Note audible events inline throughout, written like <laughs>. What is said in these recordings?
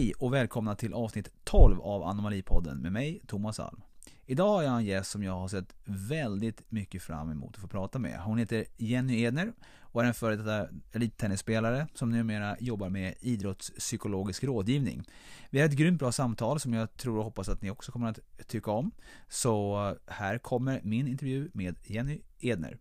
Hej och välkomna till avsnitt 12 av Anomalipodden med mig, Thomas Alm. Idag har jag en gäst som jag har sett väldigt mycket fram emot att få prata med. Hon heter Jenny Edner och är en före detta elittennisspelare som numera jobbar med idrottspsykologisk rådgivning. Vi har ett grymt bra samtal som jag tror och hoppas att ni också kommer att tycka om. Så här kommer min intervju med Jenny Edner.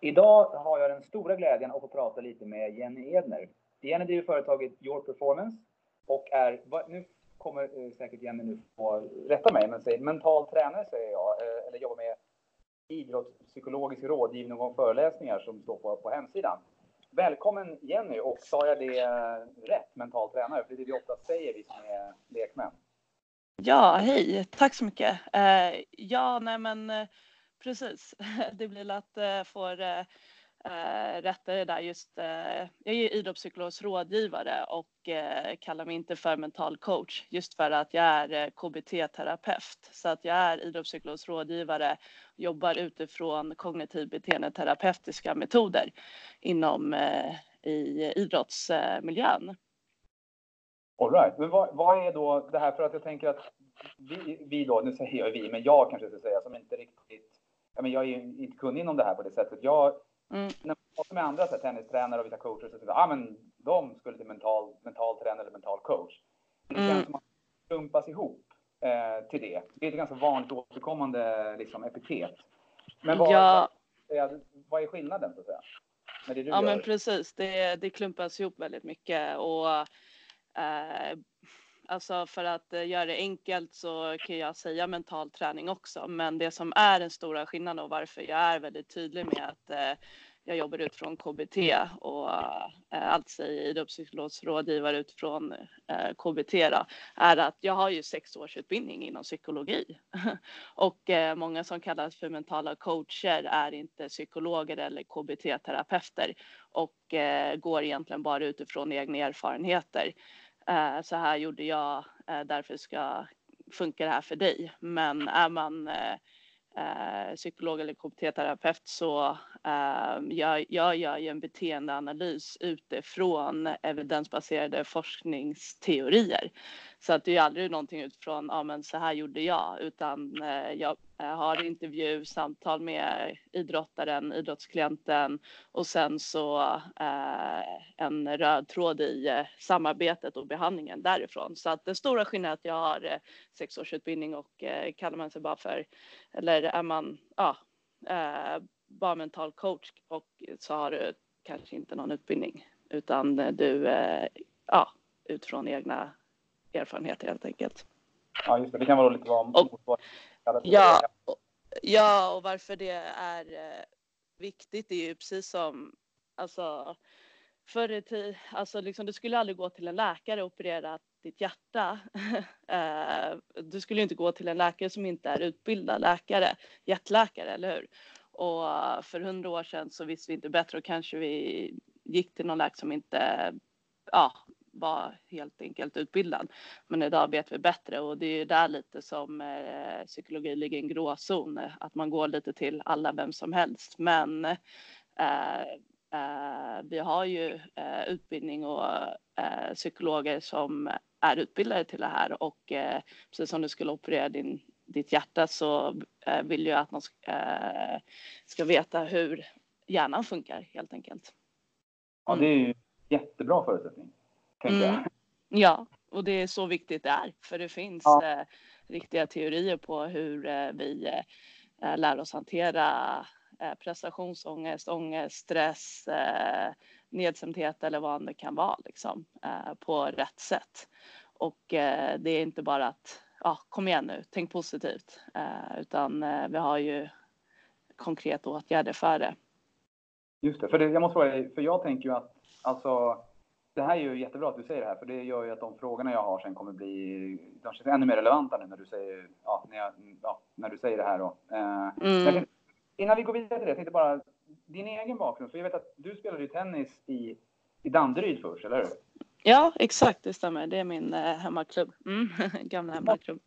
Idag har jag den stora glädjen att få prata lite med Jenny Edner. Jenny driver företaget Your Performance och är, nu kommer eh, säkert Jenny nu få rätta mig, men säger mental tränare säger jag, eh, eller jobbar med idrottspsykologisk rådgivning och föreläsningar som står på, på hemsidan. Välkommen Jenny och sa jag det eh, rätt, mental tränare? För det är det vi ofta säger vi som är lekmän. Ja, hej, tack så mycket. Ja, nej men precis, <laughs> det blir lätt eh, uh, få eh, eh, rätta det där just. Jag är idrottspsykologisk rådgivare och kallar mig inte för mental coach just för att jag är KBT-terapeut. Så att jag är idrottspsykologisk rådgivare jobbar utifrån kognitiv beteendeterapeutiska metoder inom i idrottsmiljön. All right. Men vad, vad, är då det här? För att jag tänker att vi, vi då, nu säger jag vi, men jag kanske ska säga som inte riktigt, ja, men jag är ju inte kunnig inom det här på det sättet. Jag, mm. när man pratar med andra så här, tennistränare och vissa coacher så säger ah, men de skulle till mental, mental tränare eller mental coach. Det känns mm. som att man klumpas ihop eh, till det. Det är ett ganska vanligt återkommande liksom, epitet. Men vad, ja. vad, vad är skillnaden så att säga? Med det du ja, gör? men precis. Det, det klumpas ihop väldigt mycket och eh, Alltså för att eh, göra det enkelt så kan jag säga mental träning också, men det som är den stora skillnaden och varför jag är väldigt tydlig med att eh, jag jobbar utifrån KBT och eh, allt alltså Idrottspsykologsrådgivare utifrån KBT då, är att jag har ju sex års utbildning inom psykologi <laughs> och många som kallas för mentala coacher är inte psykologer eller KBT-terapeuter och går egentligen bara utifrån egna erfarenheter. Eh, så här gjorde jag, eh, därför ska funka det här för dig. Men är man eh, eh psykolog eller KBT-terapeut så eh, jag, jag gör ju en beteendeanalys utifrån evidensbaserade forskningsteorier. Så att det är aldrig någonting utifrån, ja men så här gjorde jag, utan eh, jag har intervju, samtal med idrottaren, idrottsklienten och sen så eh, en röd tråd i eh, samarbetet och behandlingen därifrån. Så att den stora skillnaden är att jag har eh, sex års utbildning och eh, kallar man sig bara för, eller är man, ja, eh, bara mental coach och så har du kanske inte någon utbildning utan du, ja, utifrån egna erfarenheter helt enkelt. Ja, just det. Det kan vara lite vad och, Ja, ja, och varför det är eh, viktigt är ju precis som alltså förr i tiden, alltså liksom, du skulle aldrig gå till en läkare och operera ditt hjärta. <laughs> Eh, du skulle inte gå till en läkare som inte är utbildad läkare, hjärtläkare, eller hur? Och för hundra år sedan så visste vi inte bättre och kanske vi gick till någon läkare som inte ja, var helt enkelt utbildad. Men idag vet vi bättre och det är ju där lite som eh, psykologi ligger i en gråzon, att man går lite till alla, vem som helst. Men eh, eh, vi har ju eh, utbildning och eh, psykologer som är utbildade till det här och eh, precis som du skulle operera din ditt hjärta så eh, vill jag att man eh, ska veta hur hjärnan funkar helt enkelt. Ja, det är ju jättebra förutsättning mm. Ja, och det är så viktigt det är, för det finns ja. eh, riktiga teorier på hur eh, vi eh, lär oss hantera eh, prestationsångest, ångest, stress, eh, nedstämdhet eller vad det kan vara liksom, eh, på rätt sätt. Och eh, det är inte bara att ja, kom igen nu, tänk positivt, utan vi har ju konkreta åtgärder för det. Just det, för det, jag måste fråga för jag tänker ju att alltså det här är ju jättebra att du säger det här, för det gör ju att de frågorna jag har sen kommer bli, de känns ännu mer relevanta nu när du säger, ja, när, jag, ja, när du säger det här då. Eh, mm. tänkte, innan vi går vidare till det, jag tänkte bara, din egen bakgrund, för jag vet att du spelade ju tennis i, i Danderyd först, eller hur? Ja, exakt, det stämmer. Det är min eh, hemmaklubb. Mm, <laughs> gamla hemmaklubb.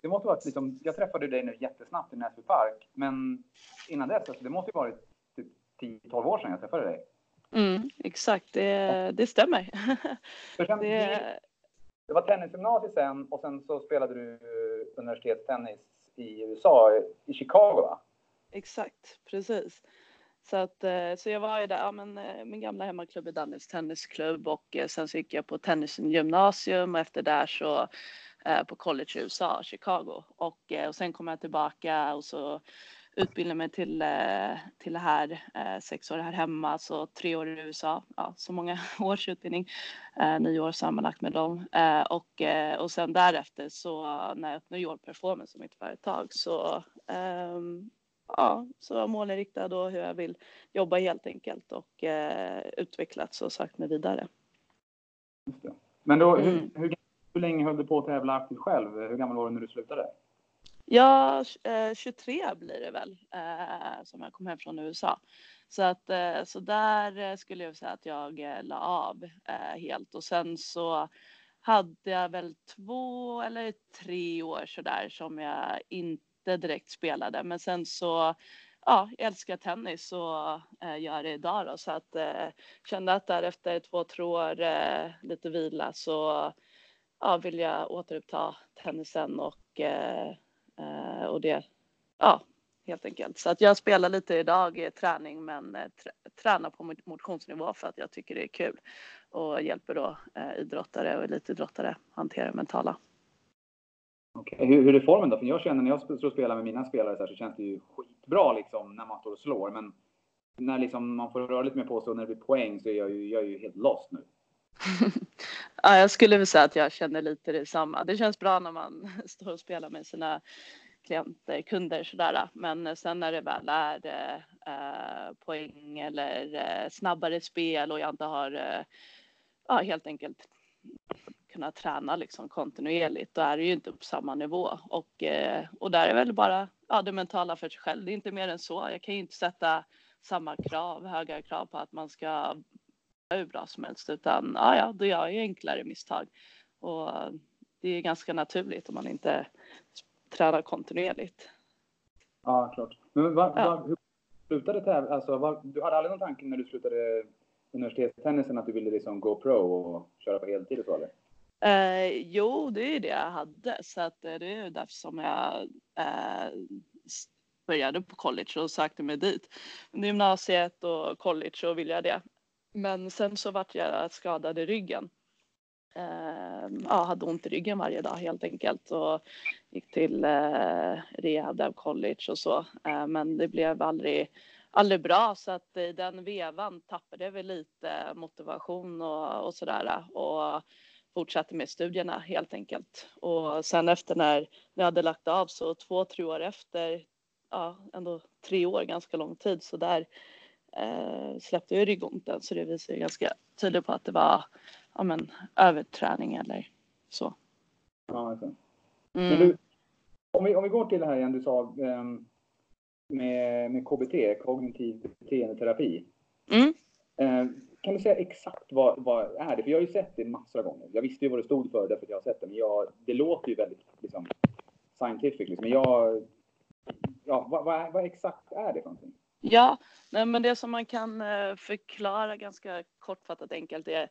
Det måste varit liksom, jag träffade dig nu jättesnabbt i Näsby Park, men innan dess, alltså, det måste ju varit typ 10-12 år sedan jag träffade dig. Mm, exakt, det, det stämmer. <laughs> Sen, det... det var tennisgymnasiet sen och sen så spelade du universitetstennis i USA, i Chicago va? Exakt, precis. Så, att, eh, så jag var ju där, ja, men, eh, min gamla hemmaklubb är Dannels Tennisklubb och eh, sen så gick jag på tennisgymnasium och efter där så på college i USA, Chicago. Och, och sen kom jag tillbaka och så utbildade mig till, till det här, sex år här hemma, så tre år i USA, ja, så många <laughs> års utbildning, nio år sammanlagt med dem. Och, och sen därefter så när jag öppnade Your Performance som mitt företag så um, ja, så var målinriktad och hur jag vill jobba helt enkelt och eh, utvecklats och sökt mig vidare. Men då, mm. hur, hur, hur, länge höll du på att tävla aktivt själv? Hur gammal var du när du slutade? Ja, eh, 23 blir det väl eh, som jag kom hem från USA. Så att eh, så där skulle jag säga att jag la av helt och sen så hade jag väl två eller tre år så där som jag inte direkt spelade. Men sen så, ja, jag älskar tennis och gör det idag då. Så att kände att där efter två, tre år, lite vila så ja, vill jag återuppta tennisen och, och det, ja, helt enkelt. Så att jag spelar lite idag i träning men trä, tränar på motionsnivå för att jag tycker det är kul och hjälper då idrottare och elitidrottare hantera det mentala. Okay. Hur, hur är formen då? För jag känner när jag står och spelar med mina spelare så, här, så känns det ju skitbra liksom när man står och slår. Men när liksom man får röra lite mer på sig och när det blir poäng så är jag ju, jag är ju helt lost nu. <laughs> ja, jag skulle väl säga att jag känner lite detsamma. Det känns bra när man <laughs> står och spelar med sina klienter, kunder sådär. Men sen när det väl är eh, poäng eller eh, snabbare spel och jag inte har eh, ja, helt enkelt kunnat träna liksom kontinuerligt. Då är det ju inte på samma nivå och, eh, och där är väl bara ja, det mentala för sig själv. Det är inte mer än så. Jag kan ju inte sätta samma krav, höga krav på att man ska hur bra som helst utan ja, ja, då gör jag ju enklare misstag och det är ganska naturligt om man inte tränar kontinuerligt. Ja, klart. Men var, ja. var, hur slutade tävla? Alltså, var, du hade aldrig någon tanke när du slutade universitetstennisen att du ville liksom gå pro och köra på heltid och så eller? Eh, jo, det är det jag hade så att eh, det är därför som jag eh, började på college och sökte mig dit. Under gymnasiet och college så ville jag det. Men sen så vart jag skadad i ryggen. Eh, ja, hade ont i ryggen varje dag helt enkelt och gick till eh, rehab där college och så. Eh, men det blev aldrig, aldrig bra så att i den vevan tappade jag väl lite motivation och, och sådär. Och fortsatte med studierna helt enkelt. Och sen efter när jag hade lagt av så två, tre år efter, ja ändå tre år, ganska lång tid, så där eh, släppte jag ryggonten så det visar ju ganska tydligt på att det var ja, men, överträning eller så. Ja, alltså. Mm. du, om, vi, om vi går till det här igen du sa eh, med, med KBT, kognitiv beteendeterapi. Mm. Eh, kan du säga exakt vad, vad är det? För jag har ju sett det massor av gånger. Jag visste ju vad det stod för därför att jag har sett det. Men jag, det låter ju väldigt liksom, scientific. Liksom. Men jag, ja, vad, vad, vad, exakt är det för någonting? Ja, nej, men det som man kan eh, förklara ganska kortfattat enkelt är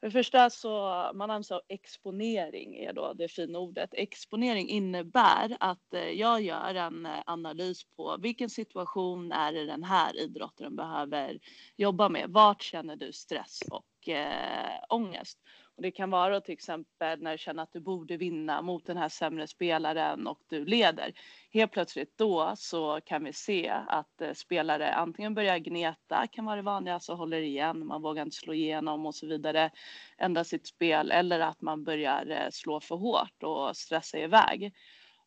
för det första så man använder exponering är då det fina ordet. Exponering innebär att eh, jag gör en eh, analys på vilken situation är det den här idrottaren behöver jobba med. Vart känner du stress och eh, ångest? Och det kan vara till exempel när du känner att du borde vinna mot den här sämre spelaren och du leder. Helt plötsligt då så kan vi se att eh, spelare antingen börjar gneta, kan vara det vanligaste, håller igen, man vågar inte slå igenom och så vidare, ändra sitt spel eller att man börjar eh, slå för hårt och stressa iväg.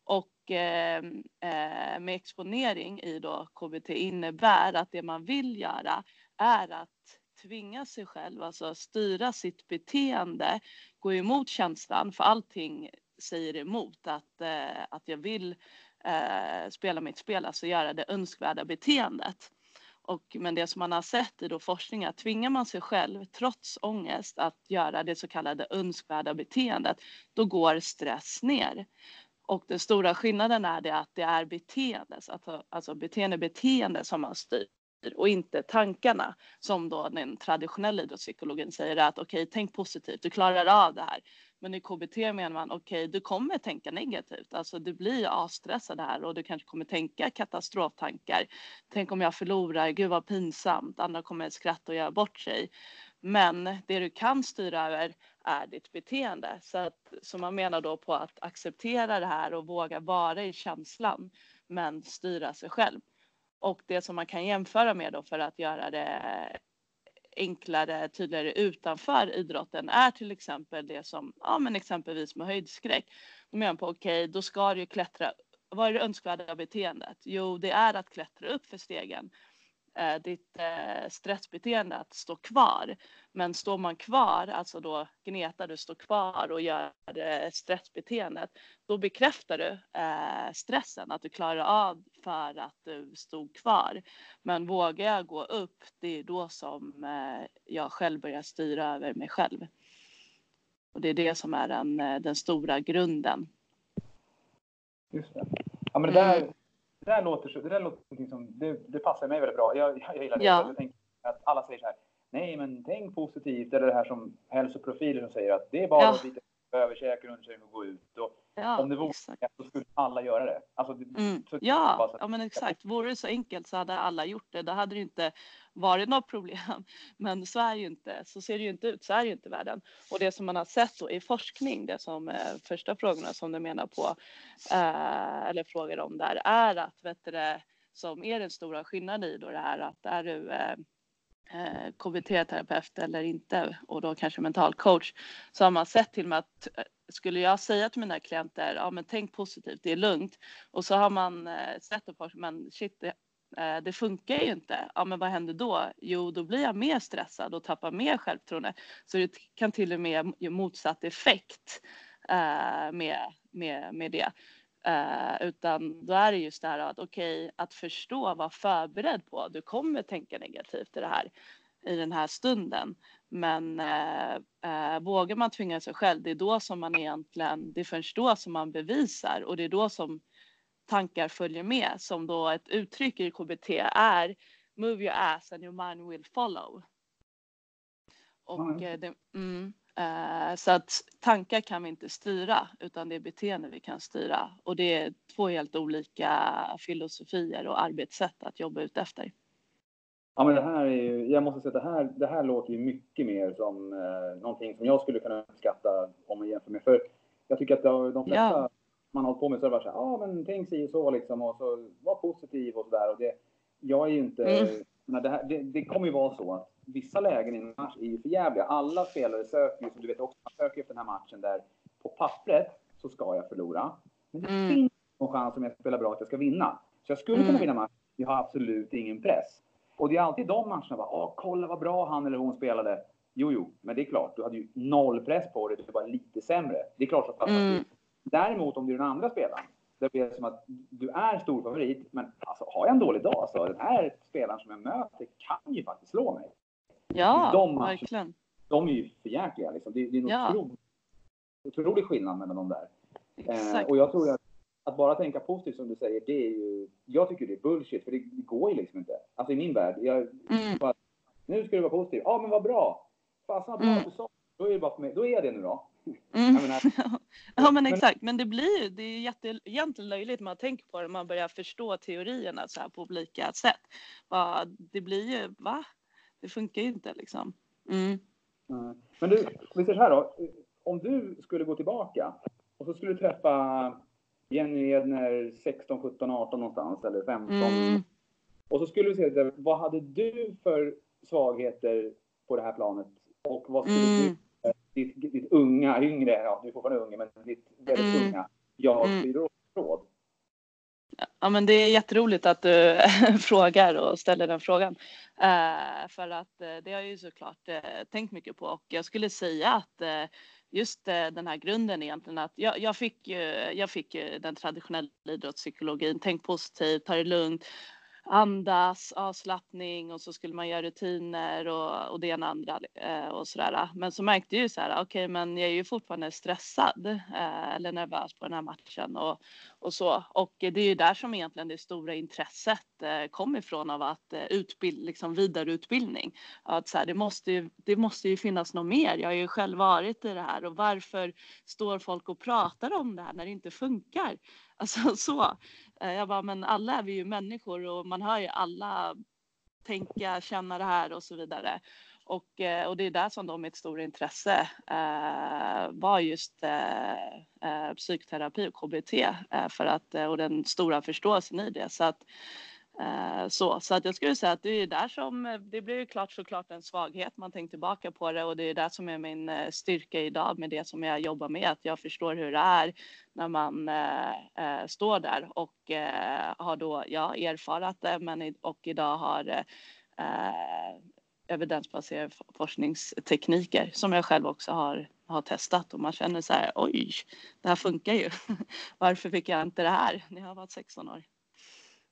Och ehm, eh med exponering i då KBT innebär att det man vill göra är att tvinga sig själv, alltså styra sitt beteende, gå emot känslan, för allting säger emot att, eh, att jag vill eh, spela mitt spel, alltså göra det önskvärda beteendet. Och, men det som man har sett i då forskning är att tvingar man sig själv trots ångest att göra det så kallade önskvärda beteendet, då går stress ner. Och den stora skillnaden är det att det är beteende, alltså, alltså beteende, beteende som man styr och inte tankarna som då den traditionella idrottspsykologin säger att okej, okay, tänk positivt, du klarar av det här. Men i KBT menar man okej, okay, du kommer tänka negativt, alltså du blir asstressad här och du kanske kommer tänka katastroftankar. Tänk om jag förlorar, gud vad pinsamt, andra kommer skratta och göra bort sig. Men det du kan styra över är ditt beteende. Så, att, så man menar då på att acceptera det här och våga vara i känslan men styra sig själv. Och det som man kan jämföra med då för att göra det enklare, tydligare utanför idrotten är till exempel det som, ja men exempelvis med höjdskräck. Då menar på okej, okay, då ska du ju klättra. Vad är det önskvärda beteendet? Jo, det är att klättra upp för stegen eh, ditt eh, stressbeteende att stå kvar. Men står man kvar, alltså då gnetar du, står kvar och gör eh, stressbeteendet, då bekräftar du eh, stressen, att du klarar av för att du stod kvar. Men vågar jag gå upp, det är då som eh, jag själv börjar styra över mig själv. Och det är det som är den, eh, den stora grunden. Just det. Ja, men det där, mm där låter, så, det där låter som, det, det passar mig väldigt bra. Jag, jag, jag gillar det. Ja. Jag tänker att alla säger så här, nej men tänk positivt. Eller det här som hälsoprofiler som säger att det är bara ja. att bita överkäken, undersökning och gå ut. Och Ja, om det vore exakt. så skulle alla göra det. Alltså, mm. ja, ja, men exakt. Vore det så enkelt så hade alla gjort det. Då hade det inte varit något problem. <laughs> Men så är det ju inte. Så ser det ju inte ut. Så är det ju inte världen. Och det som man har sett då i forskning, det som eh, första frågorna som du menar på eh, eller frågar om där är att vet du, det, som är den stora skillnaden i då det här att är du eh, eh KBT-terapeut eller inte och då kanske mental coach så har man sett till och med att eh, skulle jag säga till mina klienter, ja men tänk positivt, det är lugnt. Och så har man eh, sett det på, men shit, det, eh, det funkar ju inte. Ja men vad händer då? Jo, då blir jag mer stressad och tappar mer självförtroende. Så det kan till och med ge motsatt effekt eh, med, med, med det. Uh, utan då är det just det här att okej, okay, att förstå, vara förberedd på, du kommer tänka negativt i det här i den här stunden. Men eh, eh, vågar man tvinga sig själv, det är då som man egentligen, det är först då som man bevisar och det är då som tankar följer med som då ett uttryck i KBT är move your ass and your mind will follow. Och mm. det, mm, eh, så att tankar kan vi inte styra utan det är beteende vi kan styra och det är två helt olika filosofier och arbetssätt att jobba ut efter. Ja, men det här är ju, jag måste säga att det här, det här låter ju mycket mer som eh, någonting som jag skulle kunna uppskatta om man jämför med. För jag tycker att de flesta ja. man har hållit på med så har varit så här, ja ah, men tänk sig så liksom och så var positiv och sådär. Och det, jag är ju inte, mm. men det, här, det, det, kommer ju vara så att vissa lägen i en match är ju för jävliga. Alla spelare söker ju, som du vet också, man söker efter den här matchen där på pappret så ska jag förlora. Men det mm. finns någon chans om jag spelar bra att jag ska vinna. Så jag skulle mm. kunna vinna matchen. Jag har absolut ingen press. Och det är alltid de matcherna, bara, Åh, kolla vad bra han eller hon spelade. Jo, jo, men det är klart, du hade ju noll press på dig, du var lite sämre. Det är klart att mm. Däremot om du är den andra spelaren, det blir som att du är stor favorit, men alltså, har jag en dålig dag så den här spelaren som jag möter kan ju faktiskt slå mig. Ja, de matcherna, verkligen. De är ju förjäkliga liksom. Det, det är en ja. otrolig, otrolig skillnad mellan de där. Eh, och jag tror att att bara tänka positivt som du säger, det är ju, jag tycker det är bullshit, för det, går ju liksom inte. Alltså i min värld, jag, mm. bara, nu ska du vara positiv. Ja, men vad bra. Fasen vad bra mm. du sa. Då är det bara för mig. Då är jag det nu då. Mm. Menar, <laughs> ja, men exakt. Men det blir ju, det är jätte, egentligen löjligt man tänker på det, man börjar förstå teorierna så här på olika sätt. Bara, det blir ju, va? Det funkar ju inte liksom. Mm. Men du, vi säger så här då. Om du skulle gå tillbaka och så skulle du träffa Jenny Edner 16, 17, 18 någonstans eller 15. Mm. Och så skulle vi se, vad hade du för svagheter på det här planet? Och vad skulle mm. du, ditt, ditt unga, yngre, ja du är fortfarande unga, men ditt väldigt mm. unga jag mm. råd? Ja, men det är jätteroligt att du <laughs> frågar och ställer den frågan. Uh, för att uh, det har jag ju såklart uh, tänkt mycket på och jag skulle säga att just eh, den här grunden egentligen att jag, jag, fick, ju, jag fick ju den traditionella idrottspsykologin, tänk positivt, ta det lugnt andas, avslappning och så skulle man göra rutiner och, och det ena andra eh, och sådär. Men så märkte jag ju så här, okej, okay, men jag är ju fortfarande stressad eh, eller nervös på den här matchen och, och så. Och det är ju där som egentligen det stora intresset eh, kom ifrån av att eh, utbild, liksom vidareutbildning. Att så här, det, måste ju, det måste ju finnas något mer. Jag har ju själv varit i det här och varför står folk och pratar om det här när det inte funkar? Alltså <laughs> så. Eh, jag bara, men alla är vi ju människor och man hör ju alla tänka, känna det här och så vidare. Och, eh, och det är där som då mitt stora intresse eh, var just eh, eh psykoterapi och KBT eh, för att, och den stora förståelsen i det. Så att, Eh, så, så att jag skulle säga att det är där som, det blir ju klart såklart en svaghet, man tänker tillbaka på det och det är det som är min eh, styrka idag med det som jag jobbar med, att jag förstår hur det är när man äh, står där och äh, har då, ja, erfarat det men och idag har äh, evidensbaserade forskningstekniker som jag själv också har, har testat och man känner så här, oj, det här funkar ju. <laughs> Varför fick jag inte det här när jag var 16 år?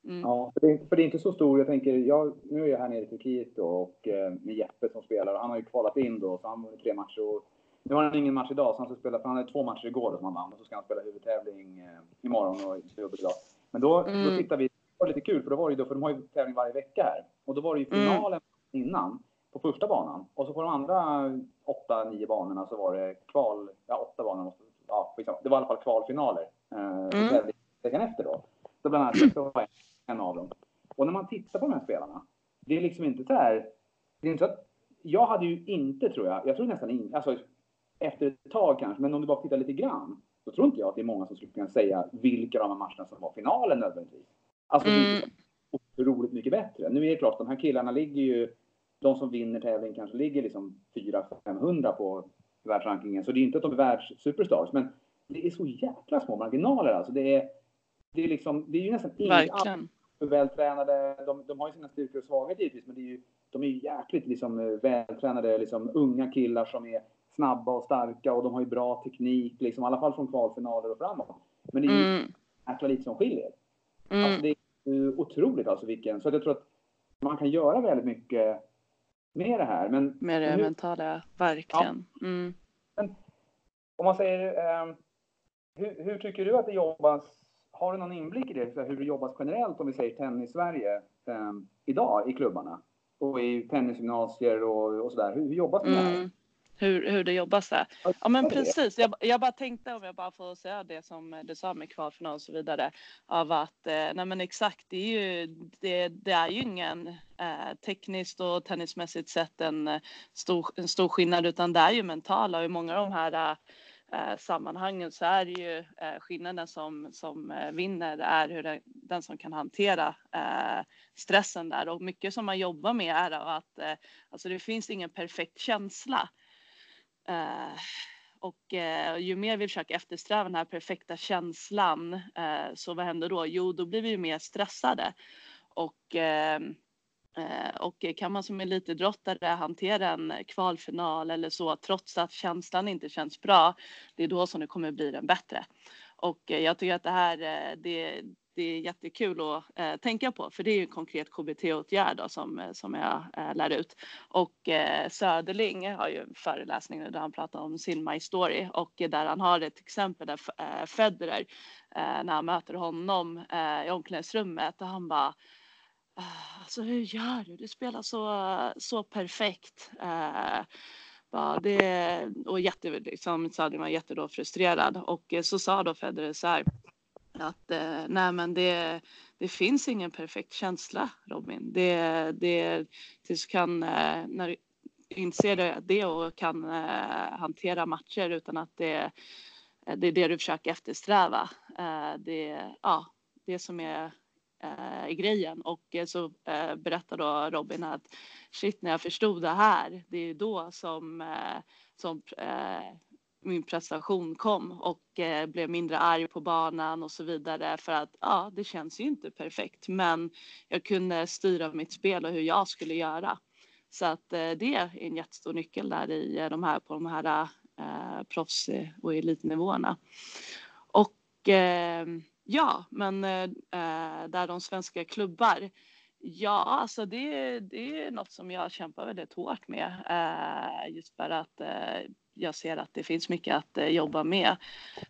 Mm. Ja, för det, för det, är inte så stor. Jag tänker, jag, nu är jag här nere i Turkiet då, och eh, med Jeppe som spelar och han har ju kvalat in då, så han har tre matcher. Och, nu har han ingen match idag, så han ska spela, för han hade två matcher igår som han vann. Och så ska han spela huvudtävling eh, imorgon och dubbel idag. Men då, mm. då tittar vi, det var lite kul för då var det då, för de har ju tävling varje vecka här. Och då var det ju mm. finalen mm. innan, på första banan. Och så på de andra åtta, nio banorna så var det kval, ja åtta banor, ja det var i alla fall kvalfinaler. Eh, mm. veckan efter då. Så bland annat så var en av dem. Och när man tittar på de här spelarna, det är liksom inte så här... Det är inte så att, jag hade ju inte, tror jag, jag tror nästan inte, alltså efter ett tag kanske, men om du bara tittar lite grann, så tror inte jag att det är många som skulle kunna säga vilka av de här matcherna som var finalen nödvändigtvis. Alltså mm. det är otroligt mycket bättre. Nu är det klart, de här killarna ligger ju, de som vinner tävlingen kanske ligger liksom 400-500 på världsrankingen, så det är inte att de är världssuperstars, men det är så jäkla små marginaler alltså. Det är, det är liksom, det är ju nästan inget för vältränade. De, de har ju sina styrkor och svagheter givetvis, men det är ju, de är ju jäkligt liksom, eh, vältränade, liksom, unga killar som är snabba och starka och de har ju bra teknik, liksom, i alla fall från kvalfinaler och framåt. Men det är ju mm. jäkla lite som skiljer. Mm. Alltså, det är otroligt alltså vilken, så jag tror att man kan göra väldigt mycket med det här. Men, med det hur, mentala, verkligen. Ja. Mm. Men, om man säger, eh, hur, hur, tycker du att det jobbas har du någon inblick i det, hur det jobbas generellt om vi säger tennis-Sverige eh, idag i klubbarna? Och i tennisgymnasier och, och sådär. Hur, hur jobbas det med mm. det hur, hur det jobbas där. Ja men precis, jag, jag bara tänkte om jag bara får säga det som du sa med kvalfinal och så vidare. Av att, eh, nej men exakt, det är ju, det, det är ju ingen eh, tekniskt och tennismässigt sett en, eh, stor, en stor skillnad utan det är ju mentala och i många av de här eh, Eh, sammanhangen så är det ju eh, skillnaden som, som eh, vinner är hur det, den som kan hantera stressen där och mycket som man jobbar med är att alltså det finns ingen perfekt känsla. Och eh, ju mer vi försöker eftersträva den här perfekta känslan så vad händer då? Jo, då blir vi mer stressade och Eh, Eh, och kan man som elitidrottare hantera en kvalfinal eller så trots att känslan inte känns bra, det är då som det kommer bli den bättre. Och eh, jag tycker att det här eh, det, det är jättekul att eh, tänka på för det är ju en konkret KBT-åtgärd som, som jag eh, lär ut. Och eh, Söderling har ju en föreläsning där han pratar om sin My Story och där han har ett exempel där Federer när han möter honom i omklädningsrummet och han bara Ah, alltså hur gör du? Du spelar så, så perfekt. Eh, bara det, och jätte, liksom, så hade man jätte då frustrerad och eh, så sa då Federer så här att eh, nej men det, det finns ingen perfekt känsla Robin. Det, det tills kan, eh, när du inser det, och kan eh, hantera matcher utan att det, det är det du försöker eftersträva. Eh, det, ja, det som är eh, grejen och eh, så eh, berättar då Robin att shit när jag förstod det här, det är då som, eh, som eh, min prestation kom och eh, blev mindre arg på banan och så vidare för att ja, det känns ju inte perfekt, men jag kunde styra mitt spel och hur jag skulle göra. Så att eh, det är en jättestor nyckel där i eh, de här på de här eh, proffs och elitnivåerna. Och eh, Ja, men eh, eh, där de svenska klubbar Ja, alltså det, det är något som jag kämpar väldigt hårt med. Eh, just för att eh, jag ser att det finns mycket att eh, jobba med.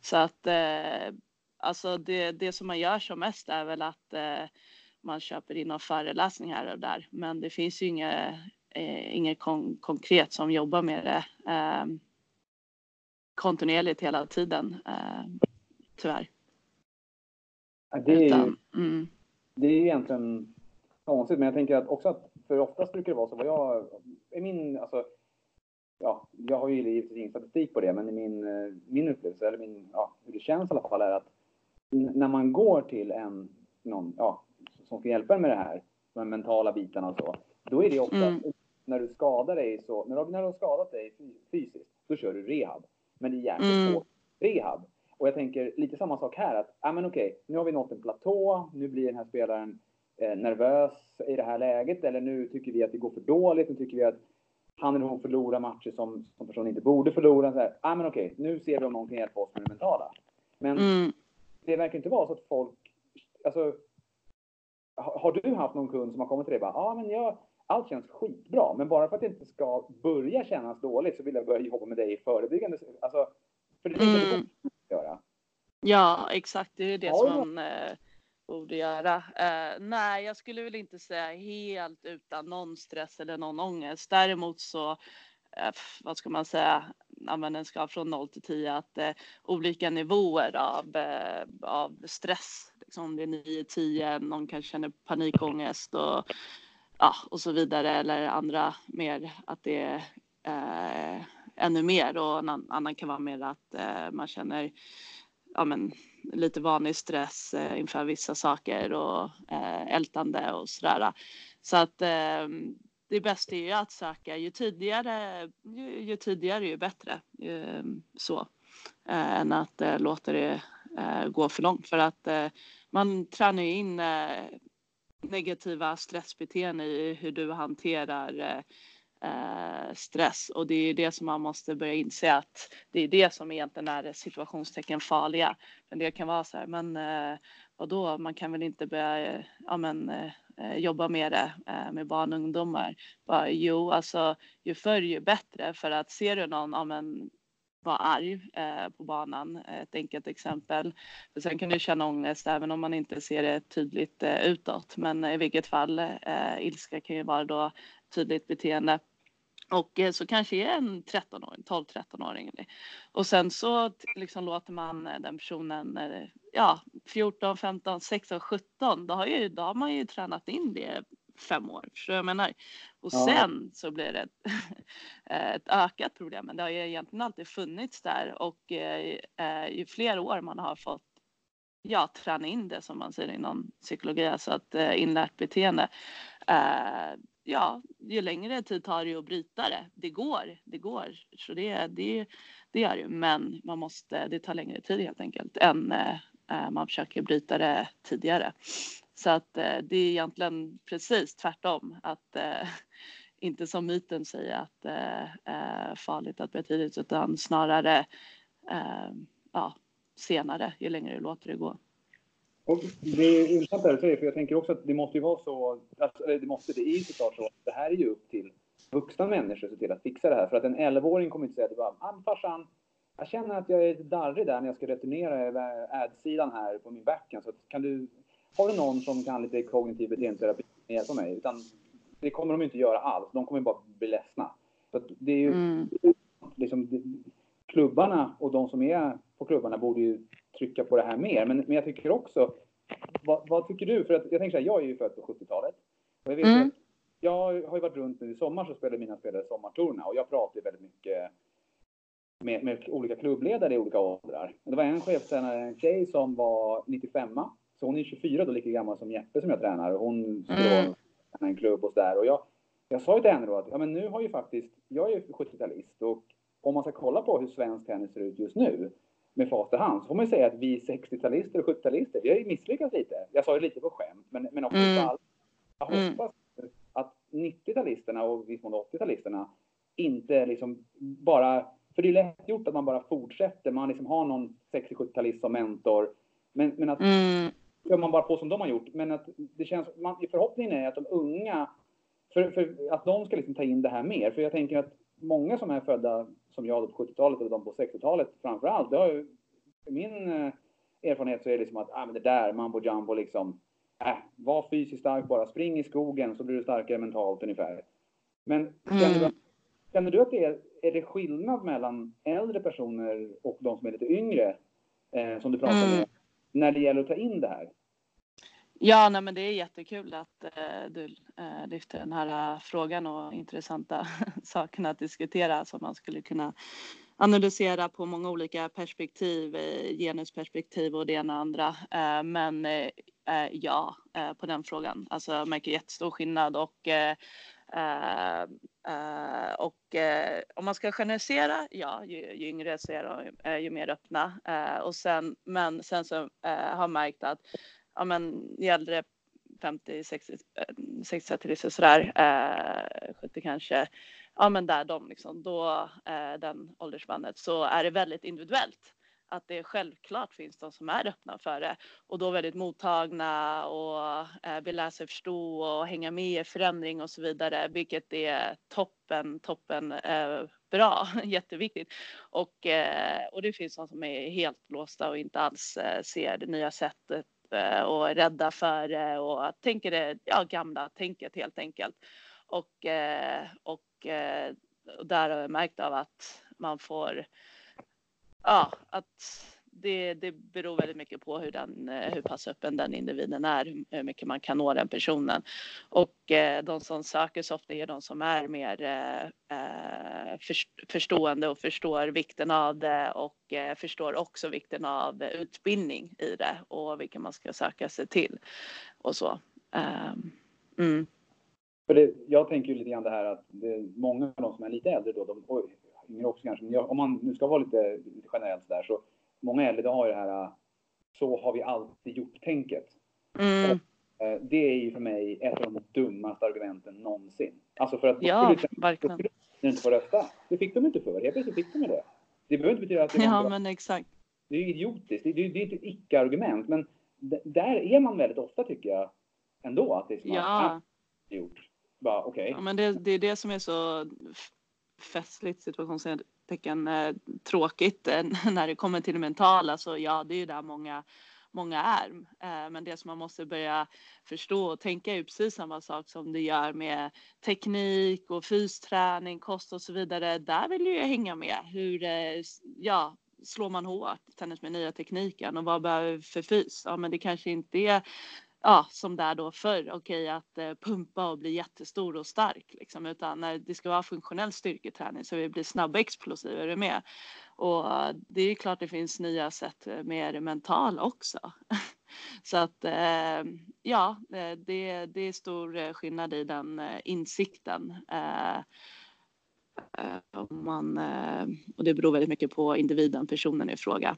Så att eh, alltså det, det som man gör som mest är väl att eh, man köper in någon föreläsningar och där. Men det finns ju inget, eh, inget kon konkret som jobbar med det eh, kontinuerligt hela tiden, eh, tyvärr. Det är, ju, mm. det är egentligen konstigt, men jag tänker att också att för oftast brukar det vara så vad jag, i min, alltså, ja, jag har ju givetvis ingen statistik på det, men i min, eh, min upplevelse, eller min, ja, hur det känns i alla fall, är att när man går till en, någon, ja, som ska hjälpa en med det här, de mentala bitarna och så, då är det ofta mm. när du skadar dig så, när du, när du har skadat dig fysiskt, då kör du rehab. Men det är jäkligt mm. svårt rehab. Och jag tänker lite samma sak här att, ja men okej, nu har vi nått en platå, nu blir den här spelaren eh, nervös i det här läget eller nu tycker vi att det går för dåligt, nu tycker vi att han eller hon förlorar matcher som, som personen inte borde förlora. Så här, ah, men okej, nu ser vi om någon kan hjälpa oss med det mentala. Men mm. det verkar inte vara så att folk, alltså, har, du haft någon kund som har kommit till dig och bara, ja ah, men jag, allt känns skitbra, men bara för att det inte ska börja kännas dåligt så vill jag börja jobba med dig i förebyggande, alltså, för det mm. Ja, exakt, det är det som man eh, borde göra. Uh, nej, jag skulle väl inte säga helt utan någon stress eller någon ångest. Däremot så, uh, vad ska man säga, använder en skala från 0 till 10 att uh, olika nivåer av, av stress, liksom det är 9, 10, någon kanske känner panikångest och, ja, och så vidare. Eller andra mer att det är ännu mer. Och en annan kan vara mer att man känner ja, men, lite vanlig stress eh, inför vissa saker och eh, ältande och sådär. Så att eh, det bästa är ju att söka ju tidigare, ju, ju tidigare ju bättre. Ju, så. Eh, än att eh, låta det eh, gå för långt för att eh, man tränar ju in eh, negativa stressbeteenden i hur du hanterar eh, eh, stress och det är det som man måste börja inse att det är det som egentligen är situationstecken farliga. Men det kan vara så här, men eh, vadå, man kan väl inte börja ja, men, eh, eh jobba med det eh, med barn och ungdomar. Bara, jo, alltså ju förr ju bättre för att ser du någon, ja, men, vara arg eh, på banan, eh, ett enkelt exempel. För sen kan du känna ångest även om man inte ser det tydligt eh, utåt. Men i vilket fall, eh, ilska kan ju vara då tydligt beteende. Och eh, så kanske är en 13-åring, 12-13-åring. Och sen så liksom låter man eh, den personen, eh, ja 14, 15, 16, 17, då har, ju, då har man ju tränat in det fem år. Förstår jag menar? Och ja. sen så blir det ett, <laughs> ett ökat problem. Men det har ju egentligen alltid funnits där och eh, ju fler år man har fått ja, träna in det som man säger inom psykologi, alltså att eh, inlärt beteende, eh, ja, ju längre tid tar det att bryta det. Det går, det går. Så det, det, det gör det. Men man måste, det tar längre tid helt enkelt än eh, eh man försöker bryta det tidigare. Så att eh, det är egentligen precis tvärtom. Att eh, inte som myten säger att det är farligt att börja tidigt utan snarare ja, senare ju längre du låter det gå. Och det är intressant det du säger, för jag tänker också att det måste ju vara så, alltså, det måste, det är ju såklart så, det här är ju upp till vuxna människor att se till att fixa det här. För att en 11-åring kommer inte säga till ah, farsan, jag känner att jag är lite darrig där när jag ska returnera ad-sidan här på min backhand. Så kan du, har du någon som kan lite kognitiv beteendeterapi med hjälpa mig? Utan det kommer de inte göra alls. De kommer bara bli ledsna. Så det är ju mm. liksom, klubbarna och de som är på klubbarna borde ju trycka på det här mer. Men, men jag tycker också, vad, vad, tycker du? För att jag tänker så här, jag är ju född på 70-talet. Och jag, vet mm. att jag har ju varit runt nu i sommar så spelar mina spelare sommartorna och jag pratar ju väldigt mycket med, med, olika klubbledare i olika åldrar. Det var en chefstränare, en tjej som var 95 så hon är 24 då, lika gammal som Jeppe som jag tränar. Och hon skulle mm. en klubb och sådär. Och jag, jag sa ju till henne då att ja, men nu har ju faktiskt, jag är ju 70-talist och om man ska kolla på hur svensk tennis ser ut just nu med fast i hand så får man ju säga att vi 60-talister och 70-talister, vi har ju misslyckats lite. Jag sa det lite på skämt, men, men också mm. fall. Jag mm. hoppas mm. att 90-talisterna och viss mån 80-talisterna inte liksom bara, för det är lätt gjort att man bara fortsätter, man liksom har någon 60-70-talist som mentor, men, men att mm. kör man bara på som de har gjort. Men att det känns, man, förhoppningen är att de unga, för, för att de ska liksom ta in det här mer. För jag tänker att många som är födda som jag på 70-talet eller de på 60-talet framför allt, det har ju, min eh, erfarenhet så är det liksom att, ah, men det där, mambo jumbo liksom, äh, var fysiskt stark bara, spring i skogen så blir du starkare mentalt ungefär. Men känner, mm. du, känner du att det är, är det skillnad mellan äldre personer och de som är lite yngre, eh, som du pratar mm. med, när det gäller att ta in det här? Ja, nej, men det är jättekul att eh, du eh, lyfter den här eh, frågan och intressanta <laughs> sakerna att diskutera som man skulle kunna analysera på många olika perspektiv, eh, genusperspektiv och det ena och andra. Eh, men eh, eh ja, eh, på den frågan. Alltså jag märker jättestor skillnad och Uh, uh, och uh, om man ska generalisera, ja, ju, ju yngre så är de ju mer öppna. och sen, men sen så har jag märkt att ja, men, i äldre 50, 60, 60 till sådär, eh, 70 kanske, ja men där de liksom, då eh, den åldersspannet så är det väldigt individuellt att det självklart finns de som är öppna för det och då väldigt mottagna och eh, vill lära sig förstå och hänga med i förändring och så vidare, vilket är toppen, toppen eh, bra, <laughs> jätteviktigt. Och, eh, och det finns de som är helt låsta och inte alls eh, ser det nya sättet Eh, och är rädda för det och tänker det ja, gamla tänket helt enkelt. Och, eh, och, eh, och där har jag märkt av att man får ja, att det, det beror väldigt mycket på hur, den, eh, hur pass öppen den individen är, hur mycket man kan nå den personen. Och eh, de som söker så ofta är de som är mer eh, eh förstående och förstår vikten av det och eh, förstår också vikten av utbildning i det och vilka man ska söka sig till och så. Ehm, mm. För det, jag tänker ju lite grann det här att det är många av de som är lite äldre då, de, yngre också kanske, men jag, om man nu ska vara lite, lite generellt sådär så många äldre har ju det här så har vi alltid gjort-tänket. Mm. Eh, det är ju för mig ett av de dummaste argumenten någonsin. Alltså för att ja, verkligen. Skulle de inte få rösta. Det fick de inte för. Helt plötsligt fick de det. Det behöver inte betyda att det Ja, bra. men exakt. Det är idiotiskt. Det är, det är inte ett icke-argument. Men där är man väldigt ofta tycker jag ändå att det är smart. Ja. Gjort. Bara okej. Okay. Ja, men det, det är det som är så festligt situationstecken eh, tråkigt eh, <laughs> när det kommer till det mentala så ja det är ju där många många är. Eh, men det som man måste börja förstå och tänka är precis samma sak som det gör med teknik och fysträning, kost och så vidare. Där vill ju hänga med. Hur, eh, ja, slår man hårt tennis med nya tekniken och vad behöver vi för fys? Ja, men det kanske inte är ja, som där då förr, okej okay, att eh, pumpa och bli jättestor och stark liksom, utan när det ska vara funktionell styrketräning så vi blir snabba explosiva, är du med? Och det är klart det finns nya sätt eh, med det mentala också. <laughs> så att eh, ja, eh, det, det är stor eh, skillnad i den insikten. insikten. om man, och det beror väldigt mycket på individen, personen i fråga.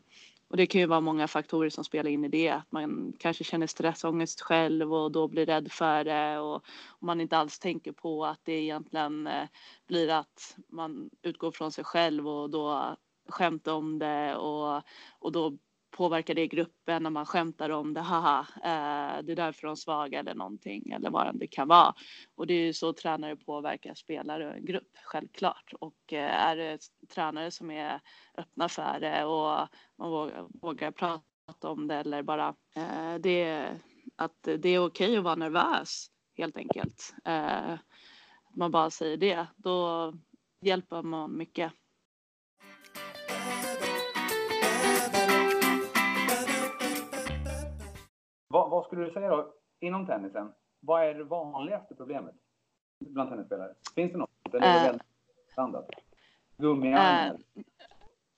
Och det kan ju vara många faktorer som spelar in i det. Att man kanske känner stressångest själv och då blir rädd för det och, man inte alls tänker på att det egentligen eh, blir att man utgår från sig själv och då skämtar om det och, och då påverkar det gruppen när man skämtar om det, haha, eh, det är därför de är svaga eller någonting eller vad det kan vara. Och det är ju så tränare påverkar spelare och en grupp, självklart. Och eh, är det tränare som är öppna för det och man vågar, vågar prata om det eller bara eh, det, att det är okej att vara nervös helt enkelt. Eh, man bara säger det, då hjälper man mycket. Vad, vad, skulle du säga då, inom tennisen? Vad är det vanligaste problemet bland tennisspelare? Finns det något? Den är uh, väldigt standard. Gummiarmen?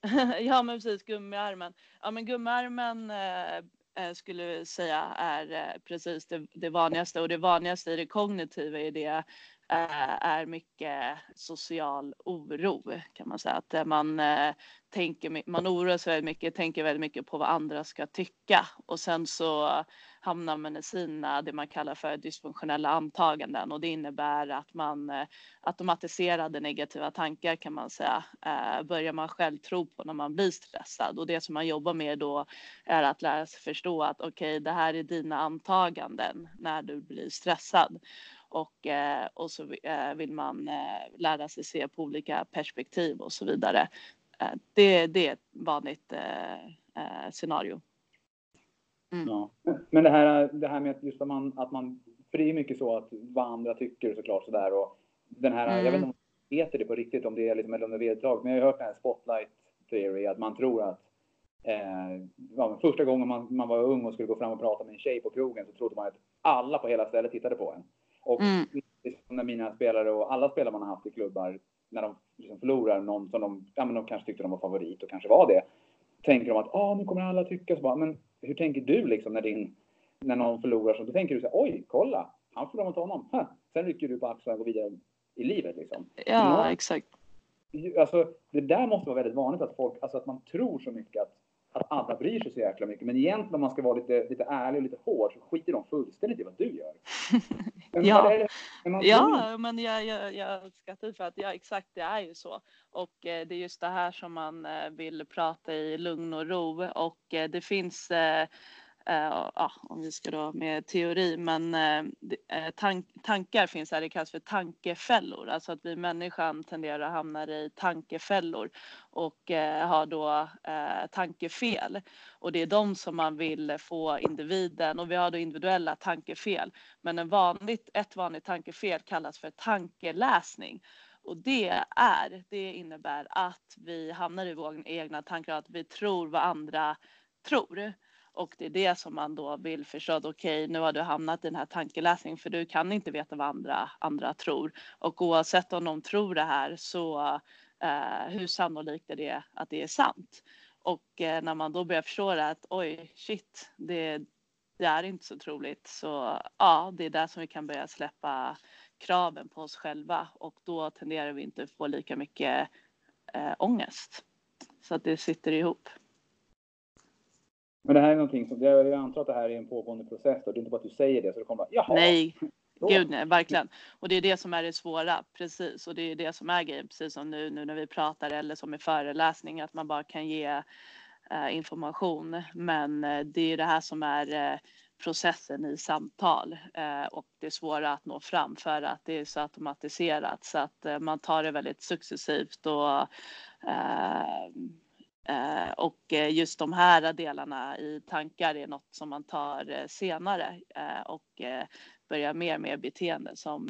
Uh, <laughs> ja, men precis. Gummiarmen. Ja, men gummiarmen uh, skulle säga är precis det, det, vanligaste och det vanligaste i det kognitiva är det Eh, är mycket social oro kan man säga. Att man eh, tänker, man oroar sig väldigt mycket, tänker väldigt mycket på vad andra ska tycka. Och sen så hamnar man i sina, det man kallar för dysfunktionella antaganden. Och det innebär att man eh, automatiserade negativa tankar kan man säga. Eh, börjar man själv tro på när man blir stressad. Och det som man jobbar med då är att lära sig förstå att okej, okay, det här är dina antaganden när du blir stressad och, eh, och så vill man lära sig se på olika perspektiv och så vidare. Det, det är ett vanligt scenario. Mm. Ja. Men det här, det här med just att man, att man, för det är mycket så att vad andra tycker såklart sådär och den här, mm. jag vet inte om man heter det på riktigt om det är liksom, eller om det är vedertaget, men jag har hört den här spotlight theory, att man tror att eh, ja, första gången man, man var ung och skulle gå fram och prata med en tjej på krogen så trodde man att alla på hela stället tittade på en. Och mm. när mina spelare och alla spelare man har haft i klubbar, när de liksom förlorar någon som de, ja men de kanske tyckte de var favorit och kanske var det, tänker de att ah, nu kommer alla tycka så bara, men hur tänker du liksom när, din, när någon förlorar? Så då tänker du så här, oj, kolla, han förlorar mot honom. Ha. Sen rycker du på axlarna och går vidare i livet liksom. Ja, någon, exakt. Alltså, det där måste vara väldigt vanligt att folk, alltså att man tror så mycket att, att alla bryr sig så jäkla mycket. Men egentligen om man ska vara lite, lite ärlig och lite hård så skiter de fullständigt i vad du gör. <laughs> Men ja, ja men jag, jag, jag skrattar för att ja, exakt det är ju så. Och eh, det är just det här som man eh, vill prata i lugn och ro och eh, det finns Uh, Eh, ja, om vi ska då med teori, men uh, tank, tankar finns här, det kallas för tankefällor, alltså att vi människan tenderar att hamna i tankefällor och uh, har då tankefel. Och det är de som man vill få individen, och vi har då individuella tankefel. Men en vanligt, ett vanligt tankefel kallas för tankeläsning. Och det är, det innebär att vi hamnar i våra egna tankar, att vi tror vad andra tror. Och det är det som man då vill förstå. Okej, okay, nu har du hamnat i den här tankeläsningen för du kan inte veta vad andra, andra tror. Och oavsett om de tror det här så eh, hur sannolikt är det att det är sant? Och eh, när man då börjar förstå det att oj, shit, det, det är inte så troligt. Så ja, det är där som vi kan börja släppa kraven på oss själva och då tenderar vi inte få lika mycket eh, ångest. Så att det sitter ihop. Men det här är någonting som, jag antar att det här är en pågående process och det är inte bara att du säger det så det kommer bara, jaha. Nej, gud nej, verkligen. Och det är det som är det svåra, precis. Och det är det som är grejen, precis som nu, nu när vi pratar eller som i föreläsning, att man bara kan ge eh, information. Men eh, det är det här som är eh, processen i samtal eh, och det är svåra att nå fram för att det är så automatiserat så att eh, man tar det väldigt successivt och eh, och just de här delarna i tankar är något som man tar senare och börjar mer med beteende som,